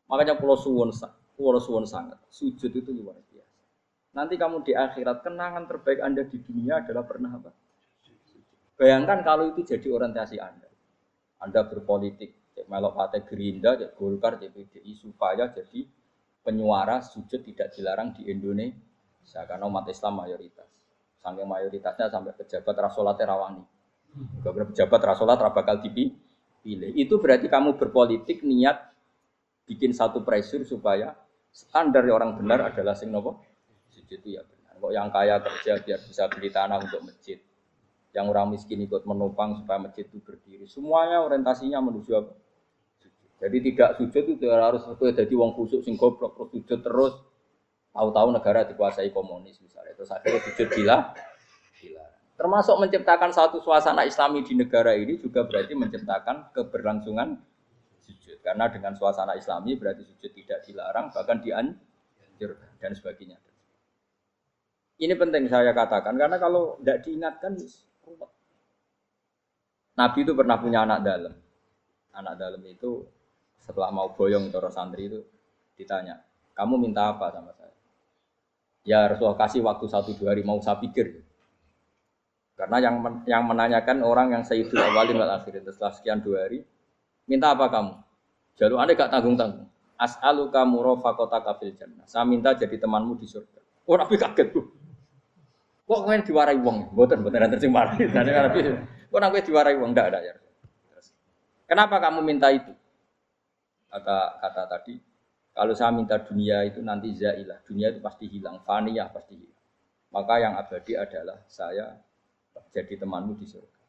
Makanya pulau suwon, pulau suwon sangat. Sujud itu luar biasa. Nanti kamu di akhirat kenangan terbaik anda di dunia adalah pernah apa? Bayangkan kalau itu jadi orientasi anda. Anda berpolitik, cek melok partai Gerindra, cek Golkar, cek PDI supaya jadi penyuara sujud tidak dilarang di Indonesia karena umat Islam mayoritas. Sampai mayoritasnya sampai pejabat rasolat terawani. Beberapa pejabat rasolat bakal dipilih. Itu berarti kamu berpolitik niat bikin satu pressure supaya standar orang benar adalah sing nopo sujud itu ya benar. Kok yang kaya kerja biar bisa beli tanah untuk masjid. Yang orang miskin ikut menopang supaya masjid itu berdiri. Semuanya orientasinya menuju apa? Jadi tidak sujud itu harus jadi wong khusus sing goblok terus sujud terus Tahu-tahu negara dikuasai komunis misalnya, terus akhirnya sujud gila, gila. Termasuk menciptakan satu suasana Islami di negara ini juga berarti menciptakan keberlangsungan sujud. Karena dengan suasana Islami berarti sujud tidak dilarang, bahkan dianjurkan dan sebagainya. Ini penting saya katakan karena kalau tidak diingatkan Nabi itu pernah punya anak dalam. Anak dalam itu setelah mau boyong toro santri itu ditanya, kamu minta apa sama saya? Ya Rasulullah kasih waktu satu dua hari mau saya pikir. Karena yang men yang menanyakan orang yang Sayyidul Awalin wal Akhirin setelah sekian dua hari, minta apa kamu? Jalur anda gak tanggung-tanggung. As'alu kamu rofakota kafil jannah. Saya minta jadi temanmu di surga. Oh Nabi kaget tuh. Kok kalian diwarai uang? Buatan, buatan tercemar. Nabi, kok Nabi diwarai uang? Enggak ada ya. Kenapa kamu minta itu? Kata kata tadi, kalau saya minta dunia itu nanti zailah. Dunia itu pasti hilang, faniyah pasti hilang. Maka yang abadi adalah saya jadi temanmu di surga.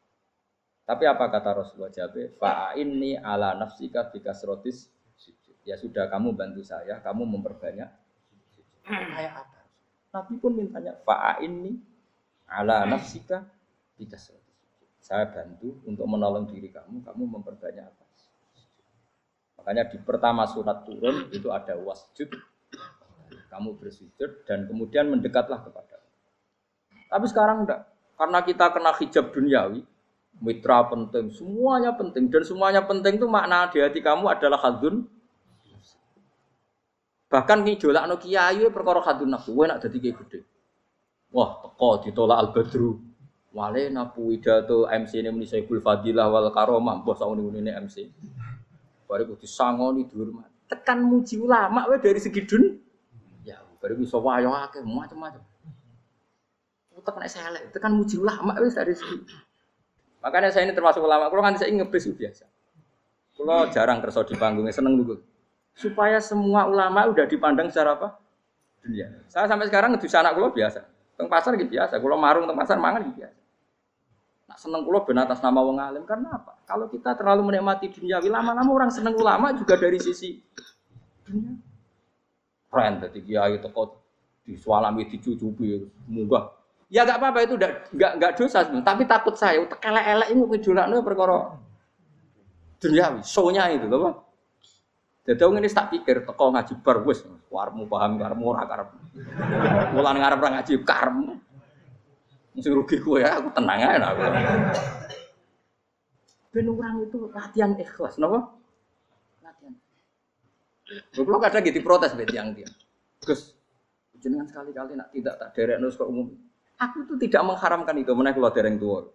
Tapi apa kata Rasulullah Jabe? Fa'inni ala nafsika bikasrotis Ya sudah kamu bantu saya, kamu memperbanyak. Kayak apa? Nabi pun mintanya fa'inni ala nafsika bikasrotis Saya bantu untuk menolong diri kamu, kamu memperbanyak apa? Makanya di pertama surat turun itu ada wasjud. Kamu bersujud dan kemudian mendekatlah kepada. Tapi sekarang enggak. Karena kita kena hijab duniawi, mitra penting, semuanya penting dan semuanya penting itu makna di hati kamu adalah hadun. Bahkan ngidolak no kiai perkara hadun nafsu, gue nak jadi kayak gede. Wah, teko ditolak al badru. Wale napu widato MC ini muni Saiful Fadilah wal Karomah, bos ini MC. Baru kudu sangoni dihormat. Tekan muji ulama we dari segi dun. Ya, baru bisa wayo akeh macam-macam. Utek nek selek, tekan muji ulama wis dari segi. Makanya saya ini termasuk ulama. Kalau kan saya ngebis biasa. Kalau jarang kerso di panggungnya seneng dulu. Supaya semua ulama udah dipandang secara apa? Dunia. Saya sampai sekarang ngedus anak kulo biasa. Teng pasar gitu biasa. Kalau marung teng pasar mangan gitu biasa. Nak seneng kulo ben atas nama wong alim karena apa? Kalau kita terlalu menikmati dunia, lama-lama orang seneng ulama juga dari sisi dunia. Keren tadi kiai teko di sualami dicucupi munggah. Ya gak apa-apa itu gak, gak, gak dosa tapi takut saya utek elek-elek ini ngejolakno perkara duniawi, show-nya itu loh. Jadi orang ini tak pikir teko ngaji bar wis warmu paham karmu ora karep. Mulan ngarep ora ngaji karmu. Mesti rugi gue ya, aku tenang aja aku. Ben orang itu latihan ikhlas, nopo? Latihan. Kalau kadang gitu protes bet yang dia. Gus, jenengan sekali-kali nak tidak tak derek nus ke umum. Aku itu tidak mengharamkan itu, menaik keluar dereng tua.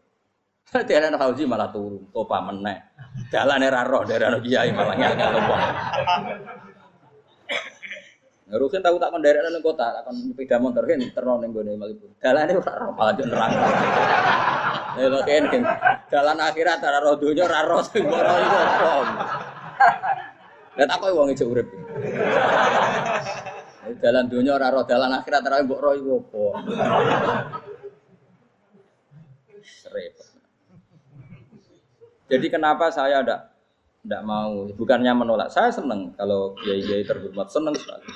Ada haji malah turun, topa menaik. Jalan era roh dari anak kiai malah ngel ngel Rukin tahu tak mendarat nang kota, tak kon sepeda motor kan terno ning gone Malibu. Dalane ora ora malah yo nerang. Lha ken ken dalan akhirat ora ro donya ora ro sing iku apa. Lah tak koyo wong ijo urip. Dalan donya ora ro dalan akhirat ora mbok ro iku apa. Jadi kenapa saya ndak ndak mau bukannya menolak saya seneng kalau kiai-kiai terhormat seneng sekali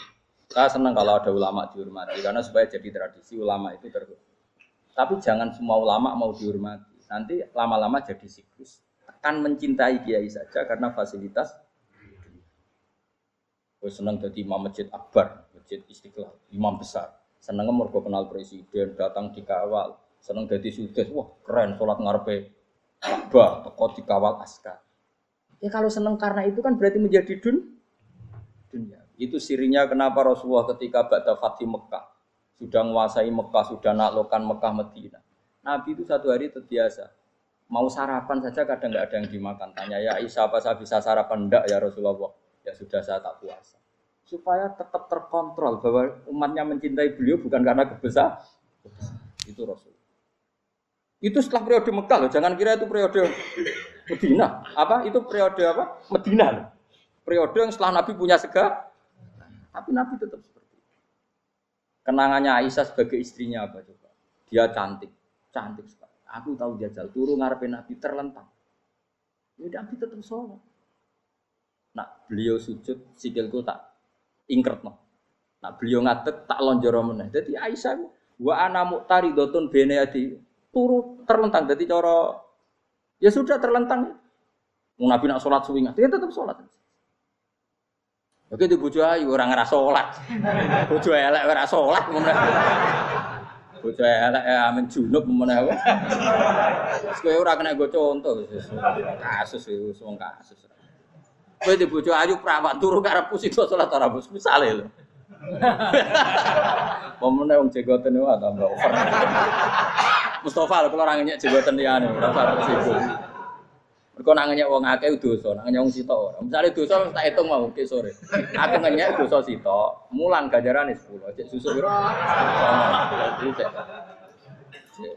saya senang kalau ada ulama dihormati karena supaya jadi tradisi ulama itu terhormat. Tapi jangan semua ulama mau dihormati. Nanti lama-lama jadi siklus. Akan mencintai kiai saja karena fasilitas. Gue senang jadi imam masjid akbar, masjid istiqlal, imam besar. Senang mergo kenal presiden, datang dikawal. Senang jadi sudes, wah keren sholat ngarepe Ka'bah, teko dikawal askar. Ya kalau senang karena itu kan berarti menjadi dun dunia. Itu sirinya kenapa Rasulullah ketika Ba'da Fatih Mekah sudah menguasai Mekah, sudah naklukkan Mekah Medina. Nabi itu satu hari terbiasa. Mau sarapan saja kadang nggak ada yang dimakan. Tanya ya Aisyah apa saya bisa sarapan? Enggak ya Rasulullah. Ya sudah saya tak puasa. Supaya tetap terkontrol bahwa umatnya mencintai beliau bukan karena kebesar. Itu Rasul. Itu setelah periode Mekah loh. Jangan kira itu periode Medina. Apa? Itu periode apa? Medina loh. Periode yang setelah Nabi punya segala tapi Nabi tetap seperti itu. Kenangannya Aisyah sebagai istrinya apa coba? Dia cantik, cantik sekali. Aku tahu jajal turun ngarepin Nabi terlentang. Ya Nabi tetap sholat. Nah beliau sujud sikilku tak ingkret no. Nah beliau ngatek tak lonjoro meneh. Jadi Aisyah wa ana muqtaridotun bene adi turu terlentang jadi coro ya sudah terlentang. Mau Nabi nak sholat suwi dia tetap sholat. Oke di bojo ayu orang ngerasa sholat. Bojo elek ora sholat? Bojo elek ya amin junub mana? Terus kowe ora kena gue contoh kasus itu wong kasus. Kowe di bojo ayu perawat turu karep pusi sholat ora bos misale lho. Pemene wong jegoten wae tambah over. Mustafa kalau orang nyek jegoten liyane ora usah sibuk. Mergo nak ngenyek wong akeh dosa, nak ngenyek wong sitok ora. Misale dosa tak hitung mau ke sore. Aku ngenyek dosa sitok, mulang ganjarane 10. Cek susu piro?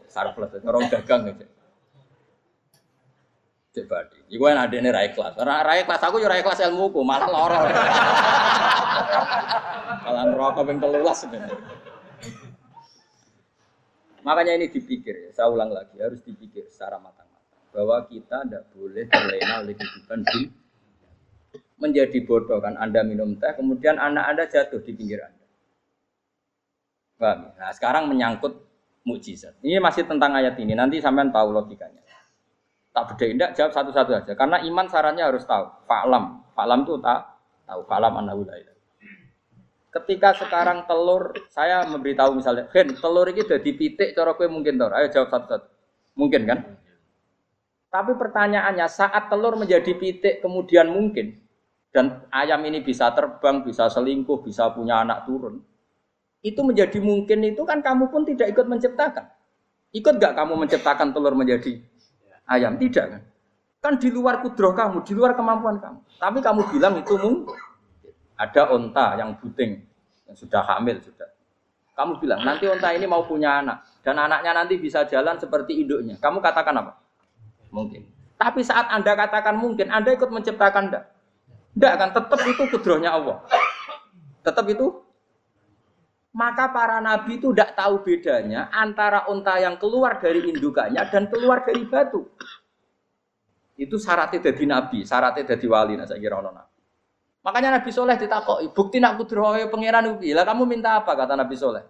Sarplus, orang dagang aja. Cek badi. Iku kan adene ra ikhlas. Ora ra ikhlas aku yo ra ikhlas ilmuku, malah lara. Malah neraka ping 13 sebenarnya. Makanya ini dipikir ya, saya ulang lagi, harus dipikir secara matang bahwa kita tidak boleh terlena oleh kehidupan di menjadi bodoh kan Anda minum teh kemudian anak Anda jatuh di pinggir Anda. Paham? Nah, sekarang menyangkut mukjizat. Ini masih tentang ayat ini. Nanti sampean tahu logikanya. Tak beda indah jawab satu-satu aja. Karena iman sarannya harus tahu. Fa'lam. Fa'lam itu tak tahu. Fa'lam annahu la Ketika sekarang telur, saya memberitahu misalnya, Gen, telur ini udah dipitik, cara kue mungkin tau. Ayo jawab satu-satu. Mungkin kan? Tapi pertanyaannya saat telur menjadi pitik kemudian mungkin dan ayam ini bisa terbang, bisa selingkuh, bisa punya anak turun. Itu menjadi mungkin itu kan kamu pun tidak ikut menciptakan. Ikut gak kamu menciptakan telur menjadi ayam? Tidak kan? Kan di luar kudroh kamu, di luar kemampuan kamu. Tapi kamu bilang itu mungkin. Ada onta yang buting, yang sudah hamil sudah. Kamu bilang nanti onta ini mau punya anak dan anaknya nanti bisa jalan seperti induknya. Kamu katakan apa? Mungkin. Tapi saat Anda katakan mungkin, Anda ikut menciptakan enggak? Enggak kan, tetap itu kudrohnya Allah. Tetap itu. Maka para nabi itu tidak tahu bedanya antara unta yang keluar dari indukannya dan keluar dari batu. Itu syaratnya jadi nabi, syaratnya jadi wali. Nah, saya kira nabi. Makanya Nabi Soleh ditakoi, bukti nak kudrohe pangeran ubi. Lah kamu minta apa kata Nabi Soleh?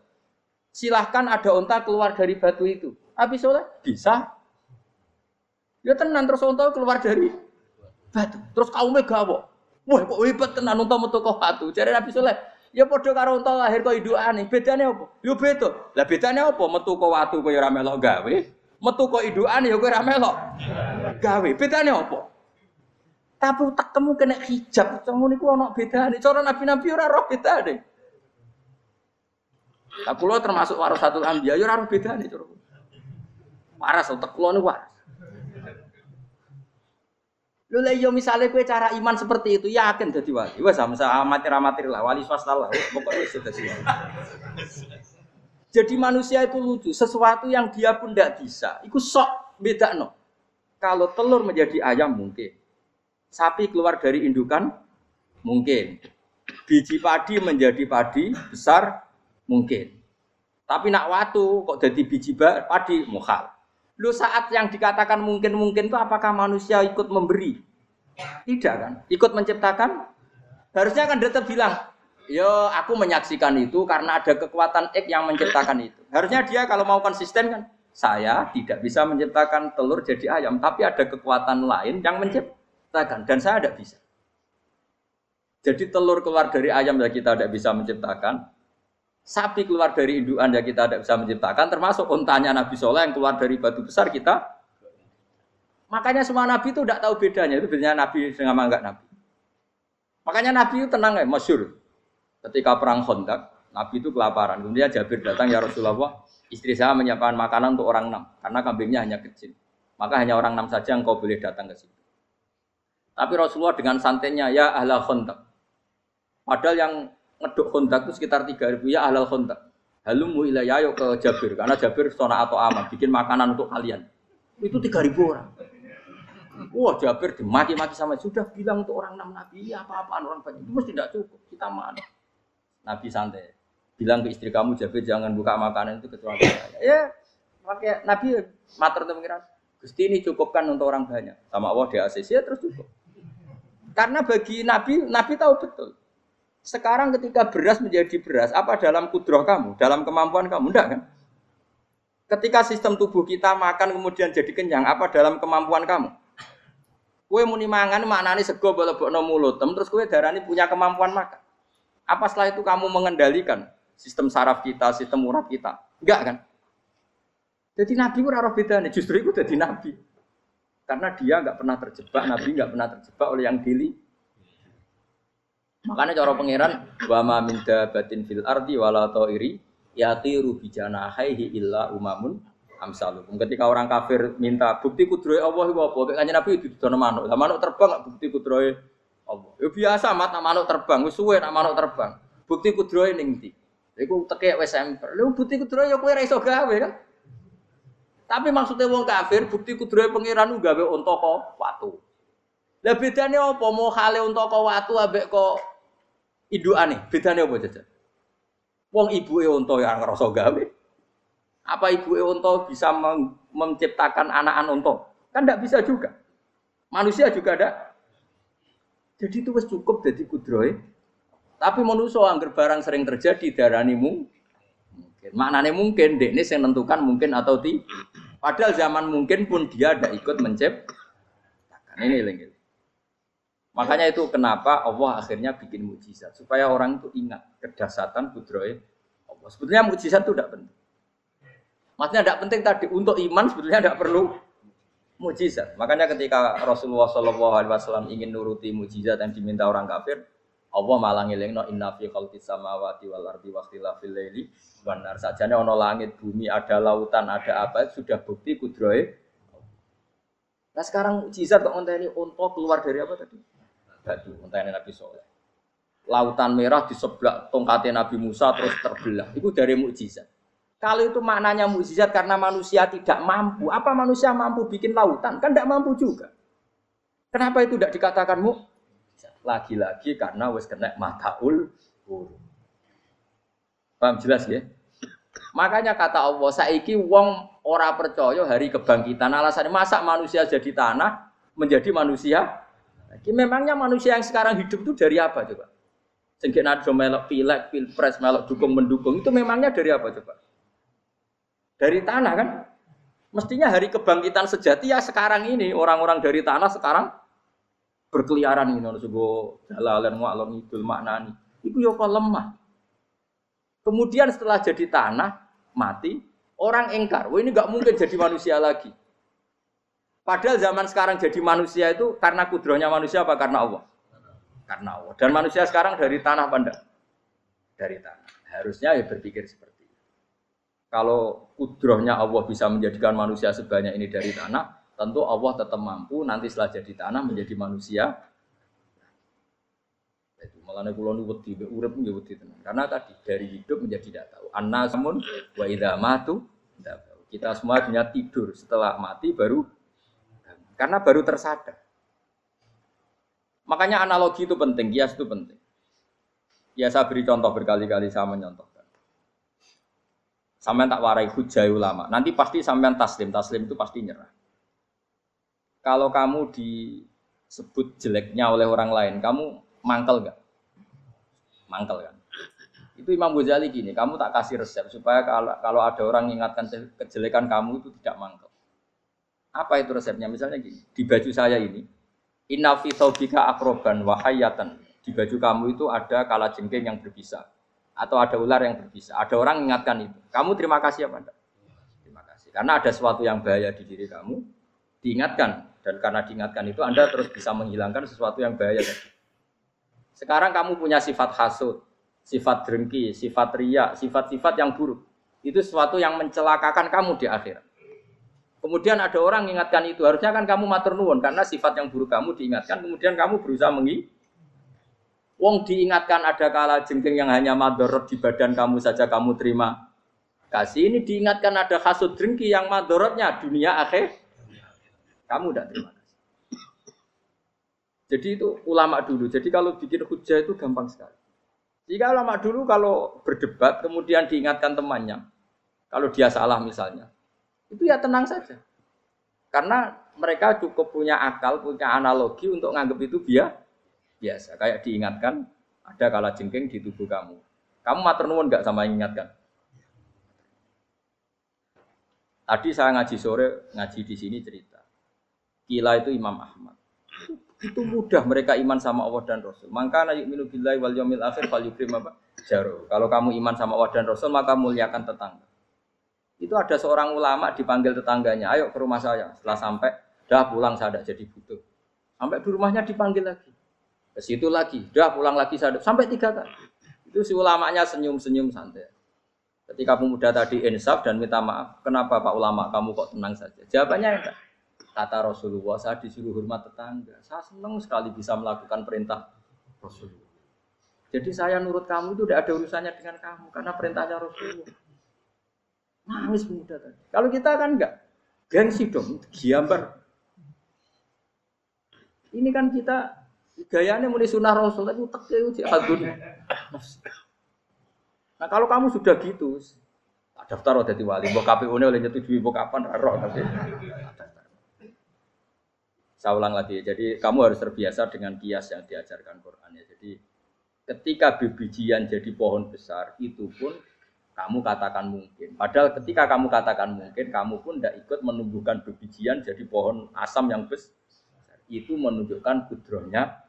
Silahkan ada unta keluar dari batu itu. Nabi Soleh bisa. Ya tenan terus unta keluar dari batu. Terus kaumnya gawok. Wah kok hebat tenan unta metu kok batu. Jadi Nabi Soleh, ya padha karo unta lahir kok idukane. Bedane apa? Ya beda. Lah bedane apa? Metu kok watu kok ya melok gawe. Metu kok idukane ya kok ora melok gawe. Bedane apa? Tapi tak temu kena hijab, ngono niku ana bedane. Cara nabi-nabi ora roh bedane. Lah kula termasuk warasatul anbiya ya ora roh bedane cara. Waras utek kula niku waras. Lho lah yo iya, misalnya kue cara iman seperti itu yakin jadi wali. Wes sama amatir amatir lah wali swasta lah. Pokoknya sudah sih. Jadi manusia itu lucu. Sesuatu yang dia pun tidak bisa. Itu sok beda no. Kalau telur menjadi ayam mungkin. Sapi keluar dari indukan mungkin. Biji padi menjadi padi besar mungkin. Tapi nak watu kok jadi biji padi mukhal. Lu saat yang dikatakan mungkin-mungkin itu apakah manusia ikut memberi? Tidak kan? Ikut menciptakan? Harusnya kan tetap bilang, yo aku menyaksikan itu karena ada kekuatan X yang menciptakan itu. Harusnya dia kalau mau konsisten kan, saya tidak bisa menciptakan telur jadi ayam, tapi ada kekuatan lain yang menciptakan dan saya tidak bisa. Jadi telur keluar dari ayam ya kita tidak bisa menciptakan, Sapi keluar dari induan ya kita tidak bisa menciptakan, termasuk untanya Nabi Soleh yang keluar dari batu besar kita. Makanya semua Nabi itu tidak tahu bedanya, itu bedanya Nabi dengan enggak Nabi. Makanya Nabi itu tenang ya, masyur. Ketika perang Khandaq, Nabi itu kelaparan. Kemudian Jabir datang, ya Rasulullah, istri saya menyiapkan makanan untuk orang enam, karena kambingnya hanya kecil. Maka hanya orang enam saja yang kau boleh datang ke situ. Tapi Rasulullah dengan santainya, ya ahla Khandaq. Padahal yang ngeduk kontak itu sekitar 3000 ya halal kontak. Halumu ilayah yuk ke Jabir karena Jabir sona atau aman bikin makanan untuk kalian. Itu 3000 orang. Wah Jabir dimaki-maki sama sudah bilang untuk orang enam nabi ya apa-apaan orang banyak itu mesti tidak cukup kita mana. Nabi santai bilang ke istri kamu Jabir jangan buka makanan itu kecuali saya. Ya pakai Nabi mater mengira Gusti ini cukupkan untuk orang banyak sama Allah di ACC ya terus cukup. Karena bagi Nabi Nabi tahu betul sekarang ketika beras menjadi beras, apa dalam kudroh kamu, dalam kemampuan kamu? Enggak kan? Ketika sistem tubuh kita makan kemudian jadi kenyang, apa dalam kemampuan kamu? Kue muni mangan maknane sego bolebokno mulut, terus kue darani punya kemampuan makan. Apa setelah itu kamu mengendalikan sistem saraf kita, sistem urat kita? Enggak kan? Jadi Nabi ora roh bedane, justru itu jadi Nabi. Karena dia nggak pernah terjebak, Nabi nggak pernah terjebak oleh yang dili. Makanya cara pangeran wa ma min dabatin fil ardi wala ta'iri yatiru bijana haihi illa umamun amsalukum. Ketika orang kafir minta bukti kudrohe Allah iku apa? Kayaknya Nabi itu dono manuk. Lah manuk terbang bukti kudrohe Allah. Ya biasa mat nak manuk terbang, wis suwe nak manuk terbang. Bukti kudrohe ning ndi? Iku tekek wis bukti kudrohe ya kowe ra iso gawe kan? Tapi maksudnya wong kafir bukti kudrohe pangeran gawe unta kok watu. Lah bedane apa? Mau hale unta kok watu ambek kok indukane? Bedane apa jajan? Wong ibuke unta yang ngerasa gawe. Apa ibuke unta bisa menciptakan anak-anak unta? Kan tidak bisa juga. Manusia juga ada. Jadi itu wis cukup jadi kudrohe. Tapi manusia angger barang sering terjadi darani mungkin. Maknanya mungkin, dek ini saya menentukan mungkin atau tidak. Padahal zaman mungkin pun dia ada ikut menciptakan. Ini lagi. Makanya itu kenapa Allah akhirnya bikin mujizat supaya orang itu ingat kedasatan kudroy Allah. Sebetulnya mujizat itu tidak penting. Maksudnya tidak penting tadi untuk iman sebetulnya tidak perlu mujizat. Makanya ketika Rasulullah SAW ingin nuruti mujizat yang diminta orang kafir, Allah malah ngelingno inna fi khalqis samawati wal ardi wa ikhtilafil laili wan nar. Sajane ana langit, bumi, ada lautan, ada apa sudah bukti kudroy. Nah sekarang mujizat kok ini untuk keluar dari apa tadi? batu entahnya Nabi Soleh. Lautan merah di sebelah tongkatnya Nabi Musa terus terbelah. Itu dari mukjizat. Kalau itu maknanya mukjizat karena manusia tidak mampu. Apa manusia mampu bikin lautan? Kan tidak mampu juga. Kenapa itu tidak dikatakan mu? Lagi-lagi karena wes kena mataul huruf. Paham jelas ya? Makanya kata Allah, saiki wong ora percaya hari kebangkitan. Alasannya masa manusia jadi tanah menjadi manusia jadi memangnya manusia yang sekarang hidup itu dari apa coba? Sehingga nado melok pilek, pilpres, melok dukung mendukung itu memangnya dari apa coba? Dari tanah kan? Mestinya hari kebangkitan sejati ya sekarang ini orang-orang dari tanah sekarang berkeliaran ini harus go jalalan ngalor ngidul maknani. Itu ya kok lemah. Kemudian setelah jadi tanah mati orang engkar, wah ini nggak mungkin jadi manusia lagi. Padahal zaman sekarang jadi manusia itu karena kudrohnya manusia apa karena Allah? Karena Allah. Dan manusia sekarang dari tanah pandang. Dari tanah. Harusnya ya berpikir seperti itu. Kalau kudrohnya Allah bisa menjadikan manusia sebanyak ini dari tanah, tentu Allah tetap mampu nanti setelah jadi tanah menjadi manusia. Itu malah kulo nu wedi urip wedi tenan. Karena tadi dari hidup menjadi tidak tahu. Annasamun wa idza matu kita semua punya tidur setelah mati baru karena baru tersadar. Makanya analogi itu penting, kias itu penting. Ya saya beri contoh berkali-kali saya menyontohkan. Sampai tak warai hujai ulama. Nanti pasti sampai taslim, taslim itu pasti nyerah. Kalau kamu disebut jeleknya oleh orang lain, kamu mangkel gak? Mangkel kan? Itu Imam Ghazali gini, kamu tak kasih resep supaya kalau kalau ada orang mengingatkan kejelekan kamu itu tidak mangkel. Apa itu resepnya? Misalnya gini, di baju saya ini, inna fi akroban wahayatan. Di baju kamu itu ada kala jengking yang berbisa. Atau ada ular yang berbisa. Ada orang mengingatkan itu. Kamu terima kasih apa enggak? Terima kasih. Karena ada sesuatu yang bahaya di diri kamu, diingatkan. Dan karena diingatkan itu, Anda terus bisa menghilangkan sesuatu yang bahaya Sekarang kamu punya sifat hasut, sifat drengki, sifat ria, sifat-sifat yang buruk. Itu sesuatu yang mencelakakan kamu di akhirat. Kemudian ada orang mengingatkan itu. Harusnya kan kamu matur karena sifat yang buruk kamu diingatkan. Kemudian kamu berusaha mengi. Wong diingatkan ada kala jengking yang hanya madorot di badan kamu saja kamu terima kasih. Ini diingatkan ada kasut jengki yang madorotnya dunia akhir. Kamu tidak terima kasih. Jadi itu ulama dulu. Jadi kalau bikin hujah itu gampang sekali. Jika ulama dulu kalau berdebat kemudian diingatkan temannya, kalau dia salah misalnya, itu ya tenang saja. Karena mereka cukup punya akal, punya analogi untuk nganggap itu biar biasa. Kayak diingatkan ada kala jengking di tubuh kamu. Kamu matur nuwun nggak sama ingatkan? Tadi saya ngaji sore, ngaji di sini cerita. Kila itu Imam Ahmad. Itu mudah mereka iman sama Allah dan Rasul. Maka nabi minu billahi wal yawmil akhir fal yukrim apa? Jaro. Kalau kamu iman sama Allah dan Rasul, maka muliakan tetangga. Itu ada seorang ulama dipanggil tetangganya, ayo ke rumah saya. Setelah sampai, dah pulang saya jadi butuh. Sampai di rumahnya dipanggil lagi. Ke situ lagi, dah pulang lagi saya sampai tiga kali. Itu si ulamanya senyum-senyum santai. Ketika pemuda tadi insaf dan minta maaf, kenapa Pak ulama kamu kok tenang saja? Jawabannya enggak. Kata Rasulullah, saya disuruh hormat tetangga. Saya senang sekali bisa melakukan perintah Rasulullah. Jadi saya nurut kamu itu tidak ada urusannya dengan kamu karena perintahnya Rasulullah. Nangis pemuda tadi. Kalau kita kan enggak. Gengsi dong, giambar. Ini kan kita gayanya mulai sunnah Rasul tapi utek itu jihadun. Nah kalau kamu sudah gitu, daftar udah wali, mbok KPU ini oleh nyetujui mbok kapan roh tapi. Saya ulang lagi, jadi kamu harus terbiasa dengan kias yang diajarkan Quran ya. Jadi ketika bibijian jadi pohon besar, itu pun kamu katakan mungkin. Padahal ketika kamu katakan mungkin, kamu pun tidak ikut menumbuhkan bibijian jadi pohon asam yang besar. Itu menunjukkan kudrohnya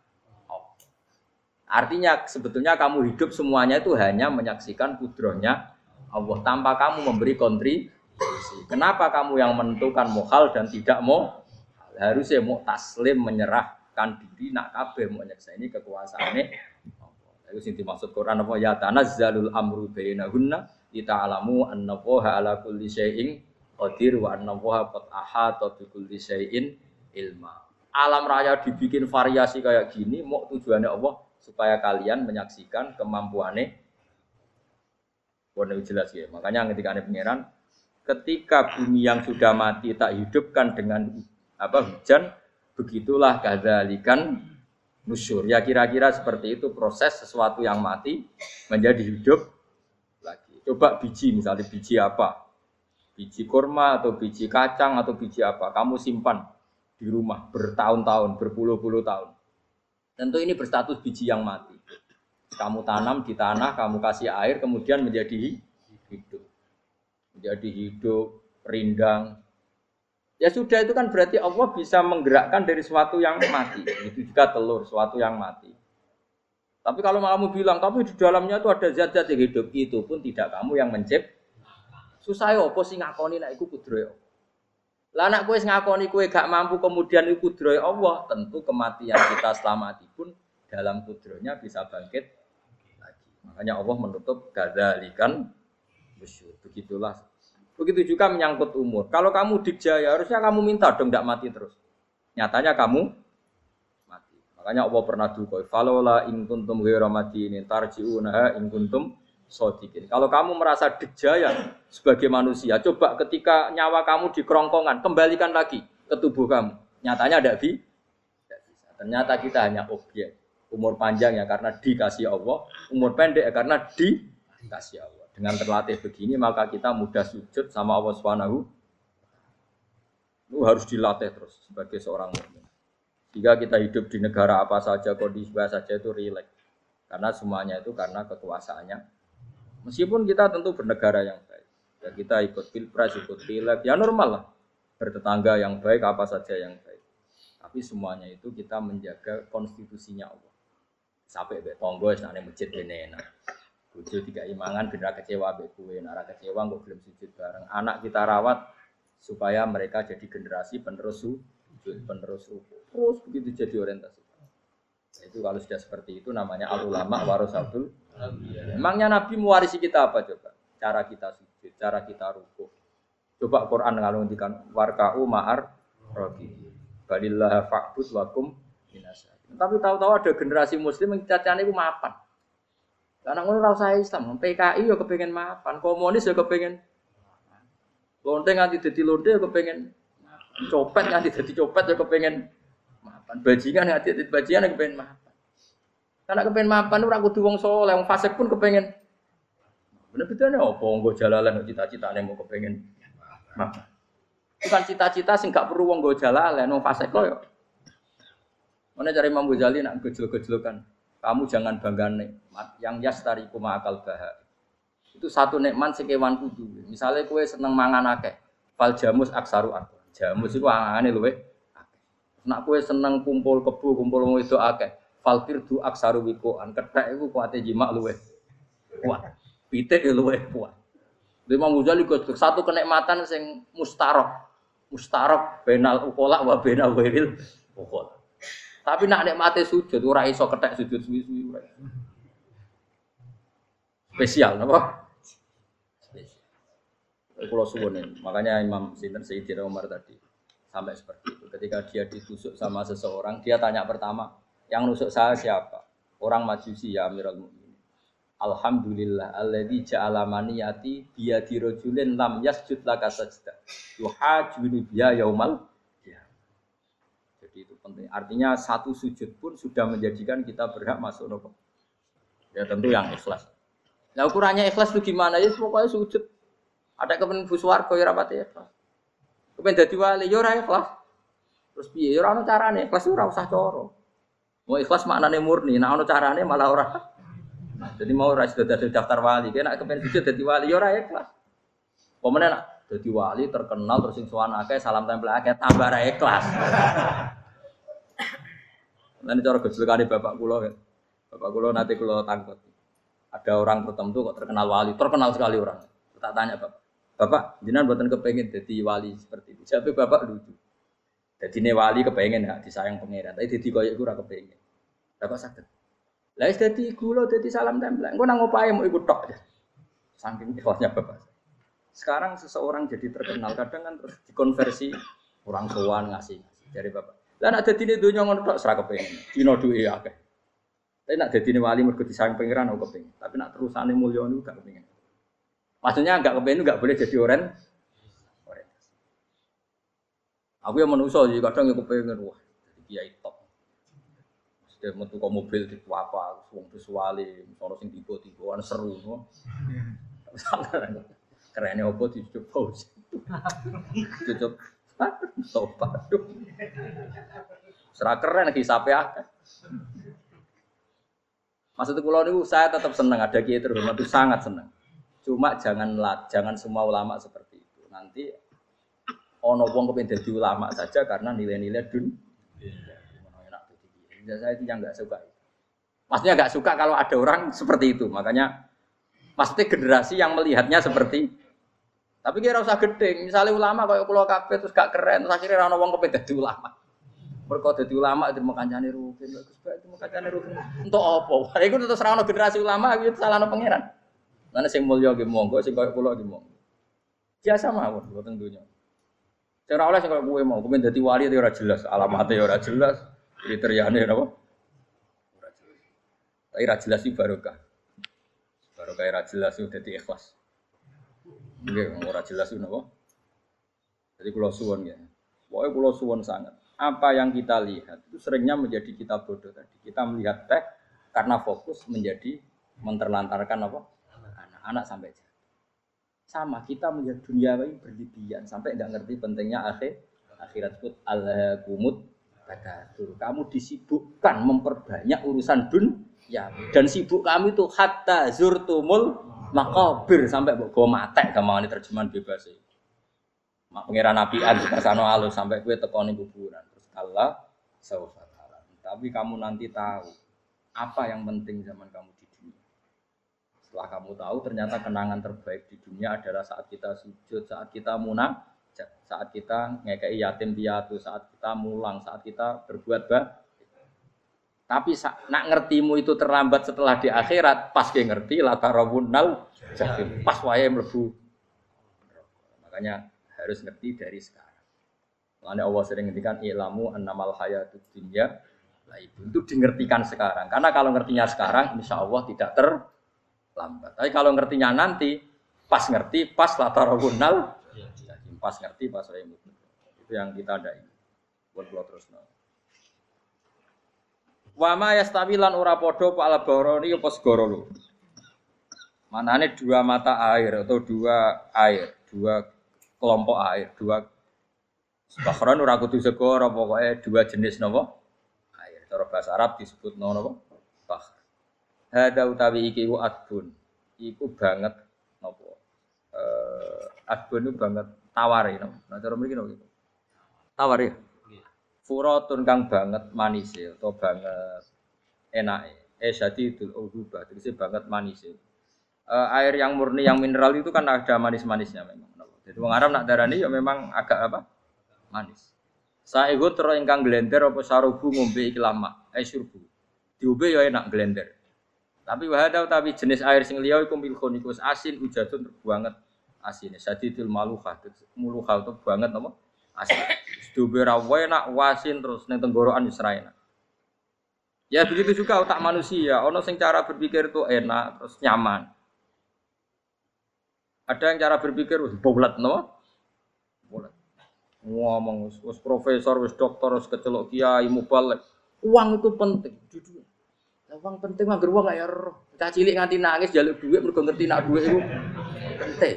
Artinya sebetulnya kamu hidup semuanya itu hanya menyaksikan kudrohnya Allah tanpa kamu memberi kontribusi. Kenapa kamu yang menentukan mohal dan tidak mau? Harusnya mau taslim menyerahkan diri nak kabeh mau ini kekuasaannya. Itu sing dimaksud Quran apa ya tanazzalul amru bainahunna lita'lamu anna Allaha ala kulli syai'in qadir wa anna Allaha qad ahata bi kulli syai'in ilma. Alam raya dibikin variasi kayak gini mau tujuannya Allah supaya kalian menyaksikan kemampuannya. Warna jelas ya. Makanya ketika ada pangeran, ketika bumi yang sudah mati tak hidupkan dengan apa hujan, begitulah kadzalikan nusyur. Ya kira-kira seperti itu proses sesuatu yang mati menjadi hidup lagi. Coba biji misalnya biji apa? Biji kurma atau biji kacang atau biji apa? Kamu simpan di rumah bertahun-tahun, berpuluh-puluh tahun. Tentu ini berstatus biji yang mati. Kamu tanam di tanah, kamu kasih air, kemudian menjadi hidup. Menjadi hidup, rindang. Ya sudah itu kan berarti Allah bisa menggerakkan dari sesuatu yang mati. Itu juga telur, sesuatu yang mati. Tapi kalau kamu bilang, tapi di dalamnya itu ada zat-zat yang hidup, itu pun tidak kamu yang mencipt. Susah ya, apa sih ngakoni nak iku kudroyo. Lah anak kue ngakoni kue gak mampu kemudian itu kudroy Allah, tentu kematian kita selamati pun dalam kudronya bisa bangkit lagi. Makanya Allah menutup gadalikan. Begitulah. Begitu juga menyangkut umur. Kalau kamu dikjaya, harusnya kamu minta dong tidak mati terus. Nyatanya kamu mati. Makanya Allah pernah dukoi. Falola in kuntum ghairu ini tarji'unaha in kuntum sodikin. Kalau kamu merasa dijaya sebagai manusia, coba ketika nyawa kamu di kerongkongan, kembalikan lagi ke tubuh kamu. Nyatanya bi, tidak bisa. Ternyata kita hanya objek. Umur panjang ya karena dikasih Allah, umur pendek ya karena dikasih Allah. Dengan terlatih begini maka kita mudah sujud sama Allah Subhanahu. Itu harus dilatih terus sebagai seorang mukmin. Jika kita hidup di negara apa saja, kondisi apa saja itu rileks. Karena semuanya itu karena kekuasaannya Meskipun kita tentu bernegara yang baik. Ya kita ikut pilpres, ikut pileg, ya normal lah. Bertetangga yang baik, apa saja yang baik. Tapi semuanya itu kita menjaga konstitusinya Allah. Sampai be tonggo masjid ini enak. Bujo tiga imangan benar kecewa be kue, nara kecewa nggak belum sujud bareng. Anak kita rawat supaya mereka jadi generasi penerus sujud, penerus ruku. Terus begitu jadi orientasi. Itu kalau sudah seperti itu namanya al ulama warasatul Emangnya Nabi mewarisi kita apa coba? Cara kita sujud, cara kita ruku. Coba Quran ngalungikan warka'u ma'ar rogi. Balillah fa'bud wakum minasa. Tapi tahu-tahu ada generasi muslim yang cacane itu mapan. Karena ngono ora Islam, PKI ya kepengen mapan, komunis ya kepengen lonte nganti dadi lonte ya kepengen copet nganti dadi copet ya kepengen mapan. Bajingan nganti dadi bajingan ya kepengen mapan. Karena kepengen mapan ora kudu wong saleh, wong fasik pun kepengen. Bener bedane apa nggo jalalan cita-citane mau kepengen mapan. Bukan cita-cita sing gak perlu wong nggo jalalan, wong fasik kok ya. Mana cari Imam Ghazali nak gejol-gejolokan. Kamu jangan bangga nikmat yang kuma akal baha. Itu satu nikmat sing kewan kudu. Misalnya kue seneng mangan akeh, Fal jamus aksaru aku. Jamus iku angane luwe. Nak kowe seneng kumpul kebu, kumpul wong itu akeh. Fal firdu aksaru wikoan. Kethek iku kuate jima luwe kuat. Pitik ya luwe kuat. Imam Ghazali satu kenikmatan sing mustarok. Mustarok benal ukola wa benal wiril ukola. Tapi nak nikmate sujud ora iso kethek sujud suwi-suwi ora. Spesial napa? Kulo suwun makanya Imam Sinten Sayyidina Umar tadi sampai seperti itu. Ketika dia ditusuk sama seseorang, dia tanya pertama, yang nusuk saya siapa? Orang Majusi ya Amirul Mukminin. Alhamdulillah alladzi ja'ala maniyati biyadi rajulin lam yasjud laka sajda. Yuhajuni biya yaumal penting. Artinya satu sujud pun sudah menjadikan kita berhak masuk nopo. Ya tentu yang ikhlas. Nah ukurannya ikhlas itu gimana ya? Pokoknya sujud. Ada kepen buswargo ya rapati ikhlas. Kepen jadi wali ya ora ikhlas. Terus piye ya ora carane ikhlas ora usah coro. Mau ikhlas maknane murni, nah ono carane malah ora. Jadi mau ora sudah ada daftar wali, kena kepen sujud jadi wali ya ora ikhlas. Pemenang jadi wali terkenal terus sing sowan akeh salam tempel akeh tambah ra ikhlas. Nanti cara gejolakane bapak kulo kan. Bapak kulo nanti kulo tangkut. Ada orang tertentu kok terkenal wali, terkenal sekali orang. Tak tanya bapak, bapak jinan buatan kepengen jadi wali seperti itu. Siapa bapak lucu. Jadi ini wali kepengen ya disayang pangeran, tapi jadi koyok gue kepengen. Bapak sakit. Lah jadi kulo jadi salam tempel. Gue nang ngopain mau ikut tok aja. Saking ikhlasnya bapak. Sekarang seseorang jadi terkenal, kadang kan terus dikonversi orang tuan ngasih, ngasih dari bapak. Lah nak dadine donya ngono tok serak kepengin. Dina duwe akeh. Tapi nak dadine wali mergo disayang pangeran aku kepengin. Tapi nak terusane mulya niku gak kepengin. Maksudnya enggak kepengin enggak boleh jadi orang Aku yang manusia jadi kadang yang kepengen wah jadi kiai top. Sudah metu ke mobil di apa, wong visuali, sono sing tiba-tiba seru, no. Kerennya dicucuk pause. Cucuk Tobat. Serah keren hisape akeh. Maksud kula niku saya tetap senang ada kiai terhormat itu sangat senang. Cuma jangan jangan semua ulama seperti itu. Nanti ono wong kepen dadi ulama saja karena nilai-nilai dun. Ya, saya itu yang nggak suka. Maksudnya nggak suka kalau ada orang seperti itu. Makanya pasti generasi yang melihatnya seperti tapi kira usah gede. Misalnya ulama kayak pulau kafe terus gak keren, terus akhirnya rano wong kepen jadi ulama. Mereka jadi ulama itu mau kancane rugen, bagus banget mau kancane rugen. Untuk apa? Itu terus rano generasi ulama itu salah no pangeran. Mana sing mulia gitu monggo, sing kayak pulau gitu monggo. Biasa mawon, buat tentunya. Cara oleh sing kayak gue mau, gue jadi wali itu ora jelas, alamatnya ora jelas, kriterianya apa? Ora jelas. Tapi ora jelas itu barokah. Barokah ora jelas itu jadi ikhlas. Nggih, ora jelas itu napa. Jadi kalau suwon ya. Pokoknya kalau suwon sangat. Apa yang kita lihat itu seringnya menjadi kita bodoh tadi. Kita melihat teh karena fokus menjadi menterlantarkan apa? Anak-anak sampai jatuh. Sama kita melihat dunia ini berlebihan sampai nggak ngerti pentingnya akhir akhirat pun kumut takatur. Kamu disibukkan memperbanyak urusan dun ya dan sibuk kami itu hatta zurtumul makobir sampai go matek gampangane terjemahan bebas iki. Mak pangeran nabian sano alus sampai kue tekoni kuburan. Terus Allah saufa Tapi kamu nanti tahu apa yang penting zaman kamu di dunia. Setelah kamu tahu ternyata kenangan terbaik di dunia adalah saat kita sujud, saat kita munah, saat kita ngekei yatim piatu, saat kita mulang, saat kita berbuat baik tapi nak ngertimu itu terlambat setelah di akhirat, pas dia ngerti latarawunal jahim. Pas wae mlebu. Makanya harus ngerti dari sekarang. Makanya Allah sering ngertikan ilamu annamal hayatud dunya lah itu itu dingertikan sekarang. Karena kalau ngertinya sekarang, insya Allah tidak terlambat. Tapi kalau ngertinya nanti, pas ngerti, pas latarawunal jahim. Pas ngerti, pas wae Itu yang kita ada ini. Buat terus. No. Wama yastawilan ora podo pak alabaroni apa lu. Manane dua mata air atau dua air, dua kelompok air, dua Bahkan ora kudu segoro pokoknya dua jenis nopo air. Cara bahasa Arab disebut nopo bah. Hada utawi iki ku adbun. Iku banget nopo. Eh adbun itu banget tawar no. Nah cara mriki no. Tawar ya. Furatun kang banget manis atau banget enak. Eh syadidul uhubah, tegese banget manis. Uh, air yang murni yang mineral itu kan ada manis-manisnya memang. Jadi wong Arab nak darani ya memang agak apa? Manis. Saego terus ingkang glender apa sarubu ngombe iki lama, eh surbu. Diombe ya enak glender. Tapi wahada tapi jenis air sing liya iku milkun iku asin ujatun banget asin. Sadidul maluha, muluha itu banget apa? Asin. Diombe ra enak wasin terus ning tenggorokan wis enak. Ya begitu juga otak manusia, ono sing cara berpikir itu enak terus nyaman. Ada yang cara berpikir wis bulat no? Bulat. Ngomong wis profesor, wis dokter, wis kecelok kiai mubalek. Uang itu penting. Jujur. Uang penting mah uang ya roh. Cah cilik nganti nangis jaluk duit mergo ngerti nak duit itu penting.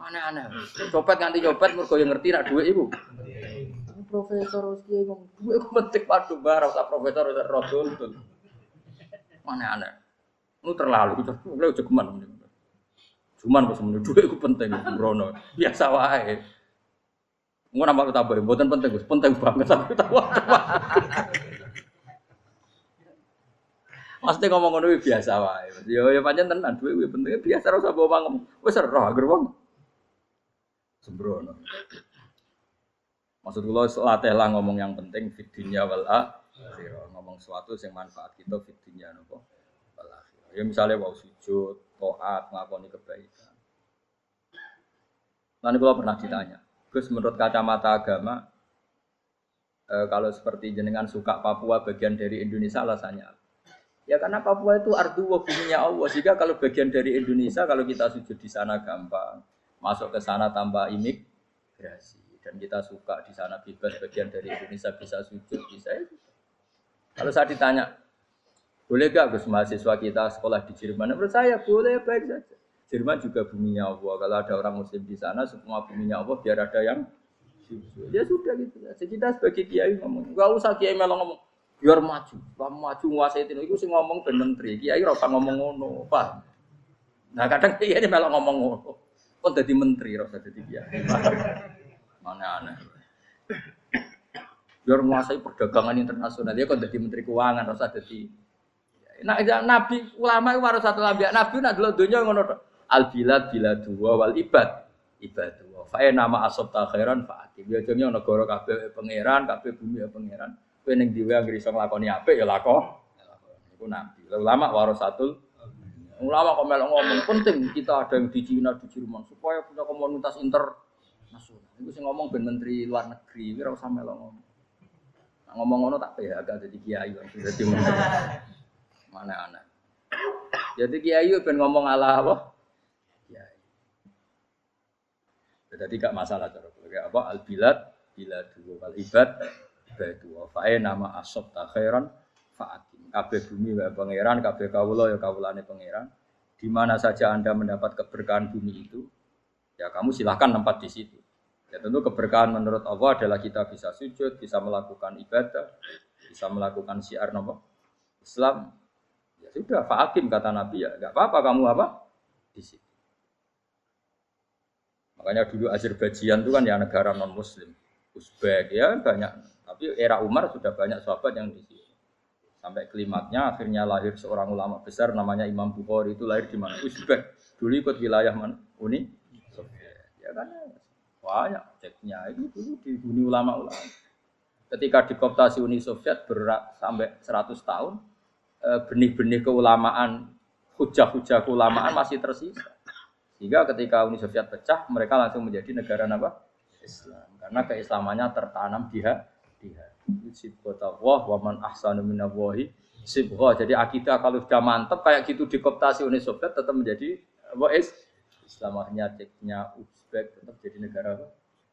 Aneh-aneh. Copet nganti nyopet mergo yang ngerti nak duit itu. Profesor wis kiai ngomong duit itu penting padu barang usah profesor wis rodol. Aneh-aneh. Lu terlalu, lu jogeman. Cuman menurut duit itu penting, Brono. Biasa wae. Mau nama tambah, buatan penting, Gus. Penting banget tapi tahu Pasti ngomong ngono biasa wae. Yo yo pancen tenan duit kuwi penting biasa ora usah bawa. Wis roh agar wong. Sembrono. Maksud kula latih lah ngomong yang penting fit dunya wal akhirah. Ngomong sesuatu yang manfaat kita fit dunya nopo. Ya misalnya wau sujud, toat, ngakoni kebaikan. Nanti kalau pernah ditanya, Gus menurut kacamata agama, e, kalau seperti jenengan suka Papua bagian dari Indonesia alasannya Ya karena Papua itu ardu buminya Allah. Sehingga kalau bagian dari Indonesia, kalau kita sujud di sana gampang, masuk ke sana tanpa imigrasi. Dan kita suka di sana bebas bagian dari Indonesia bisa sujud, bisa itu. Kalau saya ditanya, boleh gak Gus mahasiswa kita sekolah di Jerman? Menurut saya boleh, baik saja. Jerman juga buminya Allah. Kalau ada orang Muslim di sana, semua buminya Allah biar ada yang Ya sudah gitu. Kita sebagai kiai ngomong, gak usah kiai melong ngomong, biar maju, kamu maju nguasai itu. Itu sih ngomong ben menteri. Kiai rasa ngomong ngono, pak. Nah kadang kiai ini melong ngomong ngono. Kok jadi menteri rasa jadi kiai. Mana aneh. Biar menguasai perdagangan internasional, dia kok jadi menteri keuangan rasa jadi Nah, nabi ulama itu harus satu nabi. Nabi nak dulu dunia ngono Al bilad biladu wal ibad ibadu. Fa nama asab ta khairan fa ati. Ya jenenge negara kabeh pangeran, kabeh bumi ya pangeran. Kowe ning dhewe anggere iso nglakoni apik ya lakon. Iku nabi. Ulama warasatul Ulama kok melok ngomong penting kita ada yang di Cina, di Jerman supaya punya komunitas internasional. Iku sing ngomong ben menteri luar negeri, ora usah melok ngomong. Ngomong ngono tak PHK jadi kiai jadi menteri. Mana anak. Jadi kiai ben ngomong ala apa? Kiai. Jadi gak masalah cara kayak apa al bilad bila dua wal ibad dua fae nama asob takhiran faatim kabeh bumi wa pangeran kabeh kawula ya kawulane pangeran di mana saja anda mendapat keberkahan bumi itu ya kamu silahkan tempat di situ ya tentu keberkahan menurut Allah adalah kita bisa sujud bisa melakukan ibadah bisa melakukan syiar nama Islam sudah fakim kata Nabi ya, nggak apa-apa kamu apa di situ. Makanya dulu Azerbaijan itu kan ya negara non Muslim, Uzbek ya banyak. Tapi era Umar sudah banyak sahabat yang di situ. Sampai klimaknya akhirnya lahir seorang ulama besar namanya Imam Bukhari itu lahir di mana? Uzbek. Dulu ikut wilayah mana? Uni Soviet. Ya kan banyak ceknya itu dulu di Uni ulama-ulama. Ketika dikoptasi Uni Soviet berat sampai 100 tahun, benih-benih keulamaan, hujah-hujah keulamaan masih tersisa. Sehingga ketika Uni Soviet pecah, mereka langsung menjadi negara apa? Islam. Karena keislamannya tertanam di hati. Sibghatullah wa man ahsanu minallahi sibghah. Jadi akidah kalau sudah mantap kayak gitu dikoptasi Uni Soviet tetap menjadi apa is Islam akhirnya ceknya Uzbek tetap jadi negara apa?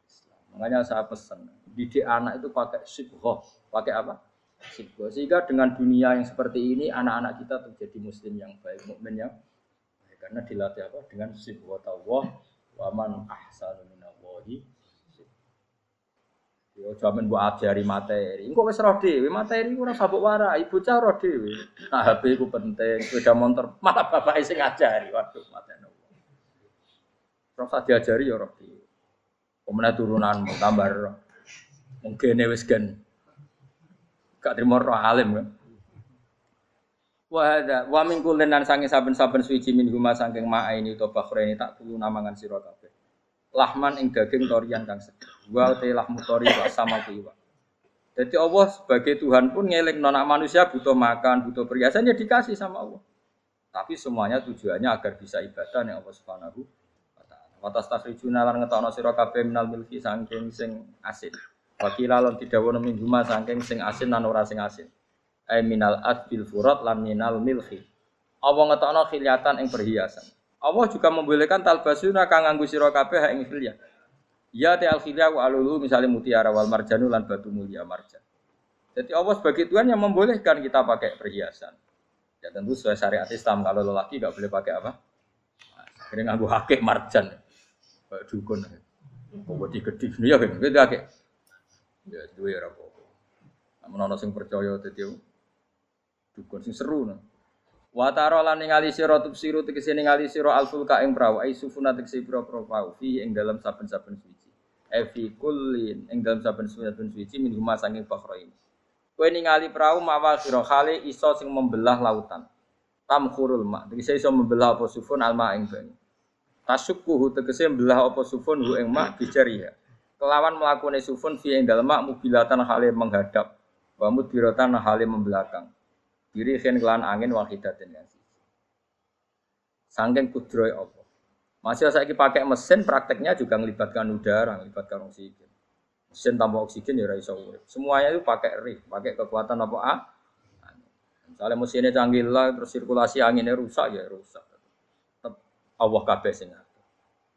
Islam. Makanya saya pesan didik anak itu pakai sibghah, pakai apa? Sehingga dengan dunia yang seperti ini anak-anak kita terjadi muslim yang baik, mukmin yang baik. Karena dilatih apa? Dengan sibwatullah wa man ahsanu minallahi Yo jamin mbok ajari materi. Engko wis roh dhewe, materi ora sabuk warai, bocah roh dhewe. Nah, HP ku penting, sepeda motor malah bapak sing ngajari. Waduh, mateni. Terus diajari ya roh dhewe. Kemudian turunan tambah mungkin wis gen gak terima roh alim kan. Wa hadza wa min kullin sange saben-saben suci min huma saking ma'a ini to bakhreni tak tulu namangan sira kabeh. Lahman ing daging torian kang seger. Wa te lahmu tori wa sama kuiwa. Jadi Allah sebagai Tuhan pun ngelek nona manusia butuh makan, butuh perhiasan ya dikasih sama Allah. Tapi semuanya tujuannya agar bisa ibadah yang Allah Subhanahu wa taala. Wa tastakhrijuna lan ngetokno sira kabeh minal milki saking sing asin. Wakila lan didawono min huma saking sing asin lan ora sing asin ay minal adbil furat lan minal milhi. Allah ngetokno khilyatan ing perhiasan. Allah juga membolehkan talbasuna kang nganggo sira kabeh ing khilyah. Ya te al khilyah wa alulu misalnya mutiara wal marjanu lan batu mulia marjan. Jadi Allah sebagai Tuhan yang membolehkan kita pakai perhiasan. Ya tentu sesuai syariat Islam kalau lelaki nggak boleh pakai apa? Ini nganggo hakik marjan. Kayak dukun. Kok digede ya hakik. Ya duwe ora apa-apa. Namun ana sing percaya dadi dukun sing seru no. Wa taro lan ningali sira tubsiru tegese ningali sira alfulka ing prawu ai sufuna tegese pira-pira prawu fi ing dalam saben-saben suci. E fi kullin ing dalam saben-saben suci min huma sanging fakhrain. Kowe ningali prawu mawa sira khali iso sing membelah lautan. Tamkhurul ma tegese iso membelah apa sufun alma ing banyu. Tasukkuhu tegese membelah apa sufun hu ing ma bijariha. Kelawan melakukan sufun fi ing dalem mubilatan hale menghadap. Wa mudbiratan hale membelakang. Diri khen kelan angin wahidatin yang siji. Sangking kudroy apa. Masih saya pakai mesin prakteknya juga melibatkan udara, melibatkan oksigen. Mesin tanpa oksigen ya iso urip. Semuanya itu pakai ri, pakai kekuatan apa A. Misalnya mesinnya canggih lah, terus sirkulasi anginnya rusak ya rusak. Allah kabeh sing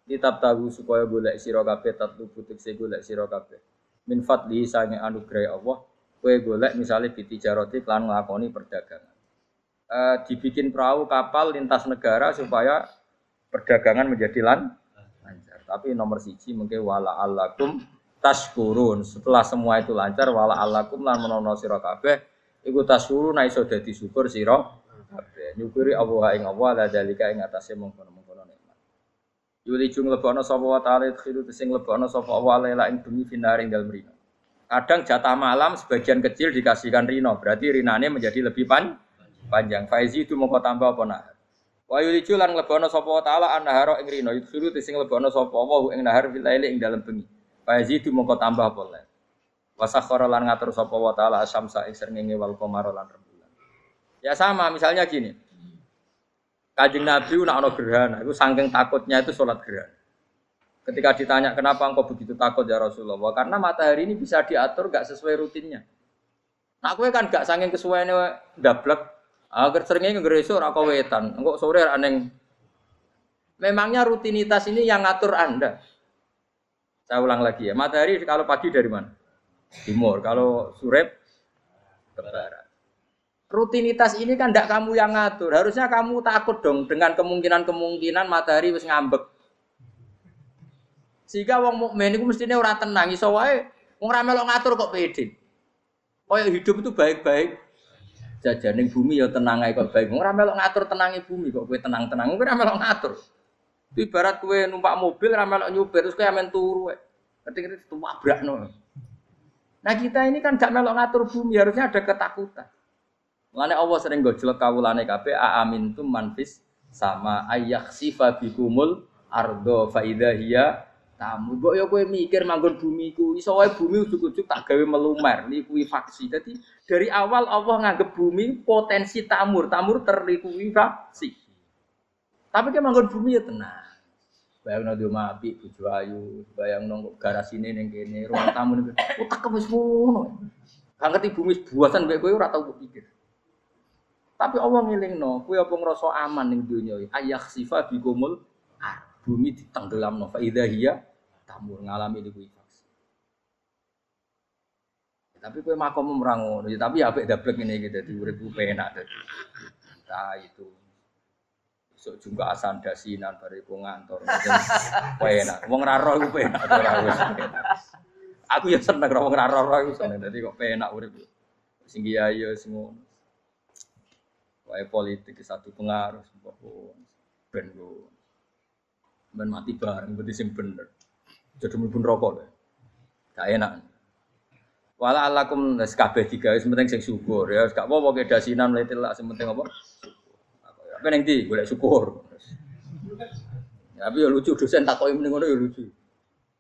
Kitab tahu supaya golek sira kabeh tatlu butik se golek sira kabeh. Min fadli sange anugerah Allah golek misalnya biti jaroti klan ngelakoni perdagangan. E, dibikin perahu kapal lintas negara supaya perdagangan menjadi lan lancar. Tapi nomor siji mungkin wala alakum taskurun. Setelah semua itu lancar wala alakum lan menono sira kabeh iku taskurun iso dadi syukur sira kabeh. Nyukuri Allah ing Allah la dalika ing atase mengkono-mengkono nikmat. Yuli jung lebono sapa wa ta'ala khidu sing lebono sapa wa lela ing bumi finaring dalem rino. Kadang jatah malam sebagian kecil dikasihkan Rino, berarti rinane menjadi lebih pan panjang. Faizi itu mau tambah apa nah? Wa yulicu lan lebono sapa taala annahara ing Rino, yudhuru sing lebono sapa wa ing nahar fil ing dalem bengi. Faizi itu mau tambah apa le? Wasakhara lan ngatur sapa wa taala asyamsa ing srengenge wal qamara lan rembulan. Ya sama, misalnya gini. Kajing Nabi nak ono gerhana, itu saking takutnya itu sholat gerhana. Ketika ditanya kenapa engkau begitu takut ya Rasulullah, karena matahari ini bisa diatur gak sesuai rutinnya. Nah, aku kan gak saking kesuainya dablek. Agar seringnya ngereso aku wetan, engkau sore aneh. Memangnya rutinitas ini yang ngatur anda. Saya ulang lagi ya, matahari kalau pagi dari mana? Timur, kalau sore ke barat. Rutinitas ini kan tidak kamu yang ngatur. Harusnya kamu takut dong dengan kemungkinan-kemungkinan matahari harus ngambek sehingga wong mukmin iku mestine ora tenang iso wae wong ora melok ngatur kok pede. Kaya hidup itu baik-baik. Jajaning bumi ya tenang ae kok baik. Wong ora melok ngatur tenangi bumi kok kowe tenang-tenang. Kowe ora melok ngatur. Itu ibarat kowe numpak mobil ora melok nyupir terus kowe amen turu wae. Ketika itu wabrakno. Nah kita ini kan gak melok ngatur bumi, harusnya ada ketakutan. Mulane Allah sering gojlok kawulane kabeh a amintum manfis sama ayak sifa bikumul ardo faida hiya tamu. Mbok ya kowe mikir manggon bumi ku iso wae bumi ujug-ujug tak gawe melumer likuifaksi. Jadi dari awal Allah nganggep bumi potensi tamur, tamur terlikuifaksi. Tapi kan manggon bumi ya tenang. Bayang nado mapi bojo ayu, bayang nong garasine ning kene, ruang tamu ning utak wis ngono. Gak ngerti bumi buatan mbek kowe ora tau pikir. Tapi Allah ngelingno, kowe apa ngrasa aman ning donya iki? Ayah sifa bikumul bumi ditenggelam no faida hiya tamur ngalami likuifaksi. Tapi kue makom merangun, ya, tapi ya apik dablek ini gitu, di urip penak dadi. Nah itu. Besok juga asan dasinan bariku ngantor. Penak. Wong ra roh iku penak Aku ya seneng ora wong ra roh iku seneng. Dadi kok penak urip. Sing kiai ya. Wae politik satu pengaruh sebuah ben ben mati bareng berarti sing bener Jadi mlebu rokok lho. Gak enak. Wala alakum nes kabeh digawe penting sing syukur ya. Gak apa-apa dasinan mlete lak penting apa? Apa ning ndi golek syukur. Ya, tapi ya lucu dosen takoki mending ngono ya lucu.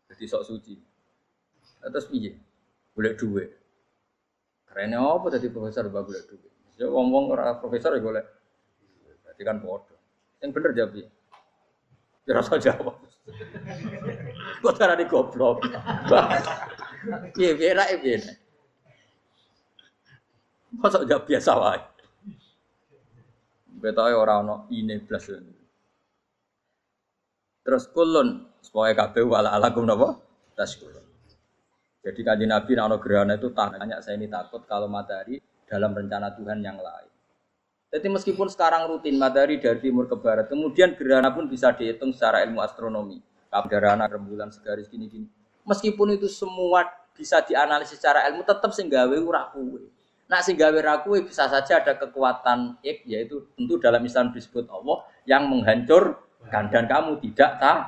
Jadi sok suci. Terus piye? Golek duit. Kerennya apa tadi profesor bag golek duit? Ya wong-wong ora profesor ya golek. Berarti kan bodoh. Yang bener jawab ya. Rasa jawab. Kok cara di goblok. Piye piye ra piye. Masa jawab biasa wae. Betawe ora ono ini blas. Terus kulun supaya kabeh wala alakum napa? Taskulun. Jadi kaji Nabi nak gerhana itu tanya saya ini takut kalau matahari dalam rencana Tuhan yang lain. Jadi meskipun sekarang rutin matahari dari timur ke barat, kemudian gerhana pun bisa dihitung secara ilmu astronomi. Gerhana rembulan segaris gini-gini. Meskipun itu semua bisa dianalisis secara ilmu, tetap singgawe ora kuwe. Nah singgawe ora bisa saja ada kekuatan ik, yaitu tentu dalam Islam disebut Allah yang menghancurkan dan kamu tidak tahu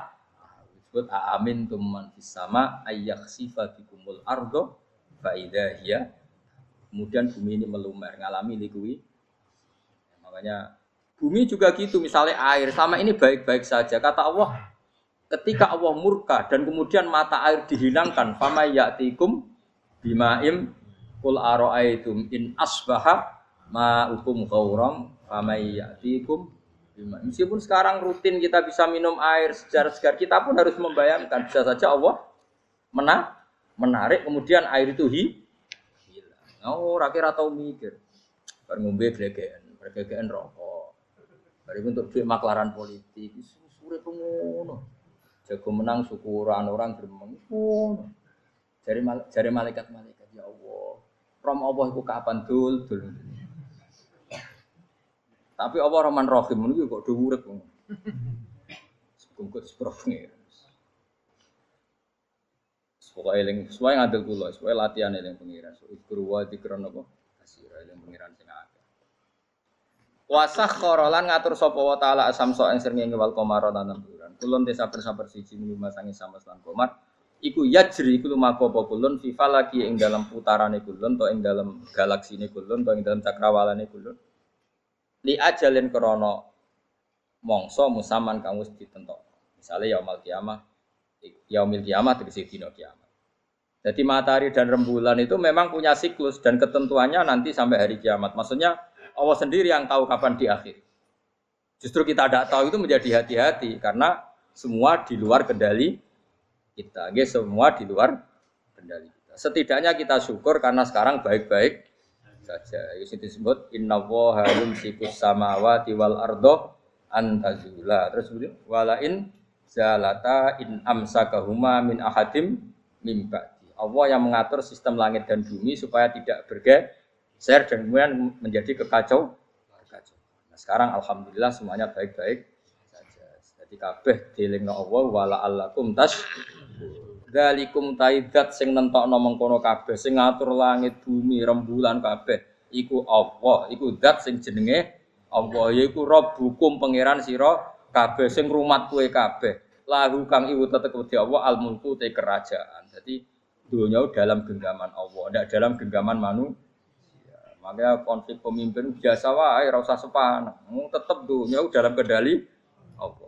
disebut amin tuman sama sifat bikumul ardo faidah ya kemudian bumi ini melumer ngalami likui makanya bumi juga gitu misalnya air sama ini baik-baik saja kata Allah ketika Allah murka dan kemudian mata air dihilangkan fama ya'tikum bimaim kul aro'aitum in asbaha ma'ukum ghauram fama ya'tikum Meskipun sekarang rutin kita bisa minum air secara segar, kita pun harus membayangkan bisa saja Allah mena menarik kemudian air itu hi hilang. Oh, rakyat atau mikir. Bar ngombe glegeken, glegeken rokok. Bari untuk duit maklaran politik, sore pengono. Jago menang syukuran orang gremeng. Ngono. Jari jari malaikat-malaikat ya Allah. Rom Allah iku kapan dul dul. Tapi apa Rahman Rahim itu kok. Bungkut sepuro pengiran. Pokoknya eling sesuai ngadil kula, sesuai latihan eling pengiran. So ikru wa dikron apa? Kasira eling pengiran sing akeh. Wasah korolan ngatur sapa wa taala asam so ing srengenge wal qamara lan bulan. Kulun desa saper siji lima sangi sama lan komar. Iku yajri iku lumaku apa kulun fi falaki ing dalam putarane kulun to ing dalam galaksine kulun to ing dalam cakrawalane kulun li ajalin krono mongso musaman kamu ditentok. Misalnya yaumul kiamah, yaumil kiamah tegese dina kiamat. Jadi matahari dan rembulan itu memang punya siklus dan ketentuannya nanti sampai hari kiamat. Maksudnya Allah sendiri yang tahu kapan di akhir. Justru kita tidak tahu itu menjadi hati-hati karena semua di luar kendali kita. Oke, semua di luar kendali kita. Setidaknya kita syukur karena sekarang baik-baik saja. Itu disebut inna woha yumsikus samawati wal ardo antazula. Terus kemudian walain zalata in amsakahuma min ahadim mimba. Allah yang mengatur sistem langit dan bumi supaya tidak bergeser dan kemudian menjadi kekacau. kekacau. Nah, sekarang alhamdulillah semuanya baik-baik saja. Jadi kabeh dilingno Allah wala allakum tas Dalikum taidat sing nentokno mengkono kabeh, sing ngatur langit bumi rembulan kabeh. Iku Allah, iku dat sing jenenge Allah, yaiku Rabbukum pangeran sira kabeh sing rumat kowe kabeh. Lahu kang iku tetep Allah al mulku te kerajaan. Jadi dunia dalam genggaman Allah, tidak dalam genggaman manusia. Makanya konflik pemimpin biasa wae, ora usah sepan. Tetep dunia dalam kendali Allah.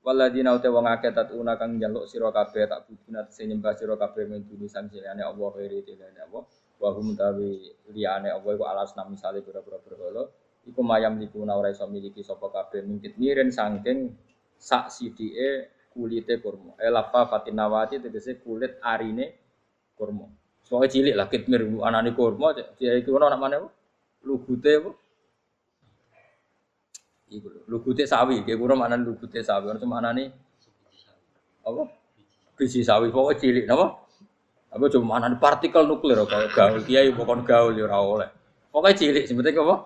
Waladina uta wong akeh tatuna kang njaluk sira kabeh tak budina sing nyembah sira kabeh min duni sang liyane Allah khairi Allah wa hum tawi liyane Allah iku alas nam misale pira-pira berhala iku mayam likuna ora iso miliki sapa kabeh mingkit miren saking sak sidike kulite kurma elafa fatinawati tegese kulit arine kurma soalnya cilik lah kitmir anane kurma dia iku ana mana lugute apa Iku lugute sawi, kayak kurang mana lugute sawi, orang cuma nih apa? Biji sawi, pokoknya cilik, apa? Apa cuma mana partikel nuklir, kalau gaul, kiai bukan gaul ya oleh. Pokoknya cilik, sebetulnya apa?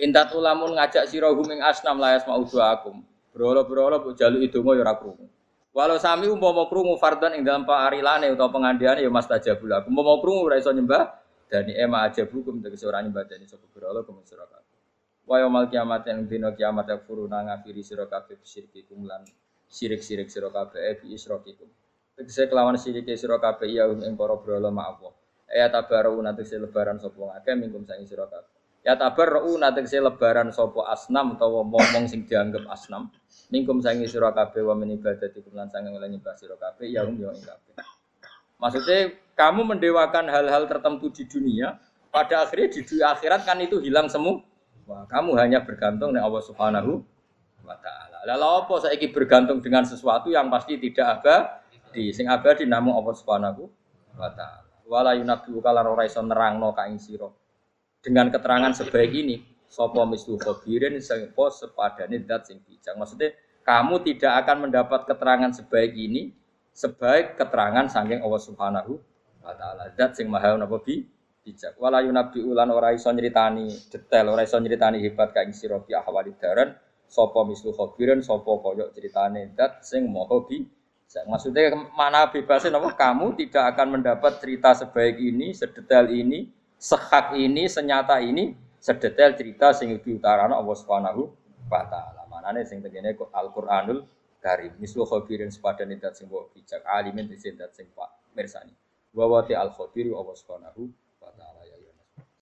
Intat ulamun ngajak sira huming asnam layas mau akum. Berolo-berolo bu jaluk itu mau yura krungu. Walau sami umpama krungu fardan ing dalam parilane utawa pengandiane ya mas tajabul aku. Umpama krungu ora nyembah dani ema aja bukum tegese ora nyembah dani sapa berolo kemusira Wa yaumil kiamat yang dina kiamat yang furuna ngafiri sira kabeh syirkikum lan sirik-sirik sira kabeh eh, bi isrokikum. Tegese kelawan sirike sira kabeh ya ing para brala Allah. Ya tabaru tegese lebaran sapa ngake mingkum sang sira kabeh. Ya tabaru tegese lebaran sapa asnam utawa momong sing dianggap asnam. Mingkum sang sira kabeh wa min ibadati lan sang oleh nyembah sira kabeh ya um ya ing. Maksudnya kamu mendewakan hal-hal tertentu di dunia, pada akhirnya di dunia akhirat kan itu hilang semua. Wah, kamu hanya bergantung dengan Allah Subhanahu wa taala. Lalu apa saiki bergantung dengan sesuatu yang pasti tidak abadi. Sing abadi namung Allah Subhanahu wa taala. Wala yunabbiu kala ora iso nerangno ka ing sira. Dengan keterangan sebaik ini, sapa mislu khabirin sing sepadane zat sing bijak. Maksudnya kamu tidak akan mendapat keterangan sebaik ini sebaik keterangan saking Allah Subhanahu wa taala. Zat sing maha napa bi bijak. Wala yunabbi ulan ora iso nyritani detail, ora iso nyritani hebat ka ing sira bi ahwali daran sapa mislu khabirin sapa kaya critane zat sing maha bi Maksudnya mana bebasnya apa? Kamu tidak akan mendapat cerita sebaik ini, sedetail ini, sehak ini, senyata ini, sedetail cerita sing diutarana Allah Subhanahu wa taala. Manane sing tegene Al-Qur'anul Karim. Mislu khabirin sepadan dat sing bijak, alimin disendat sing pak mirsani. Wa wati al khabiru Allah Subhanahu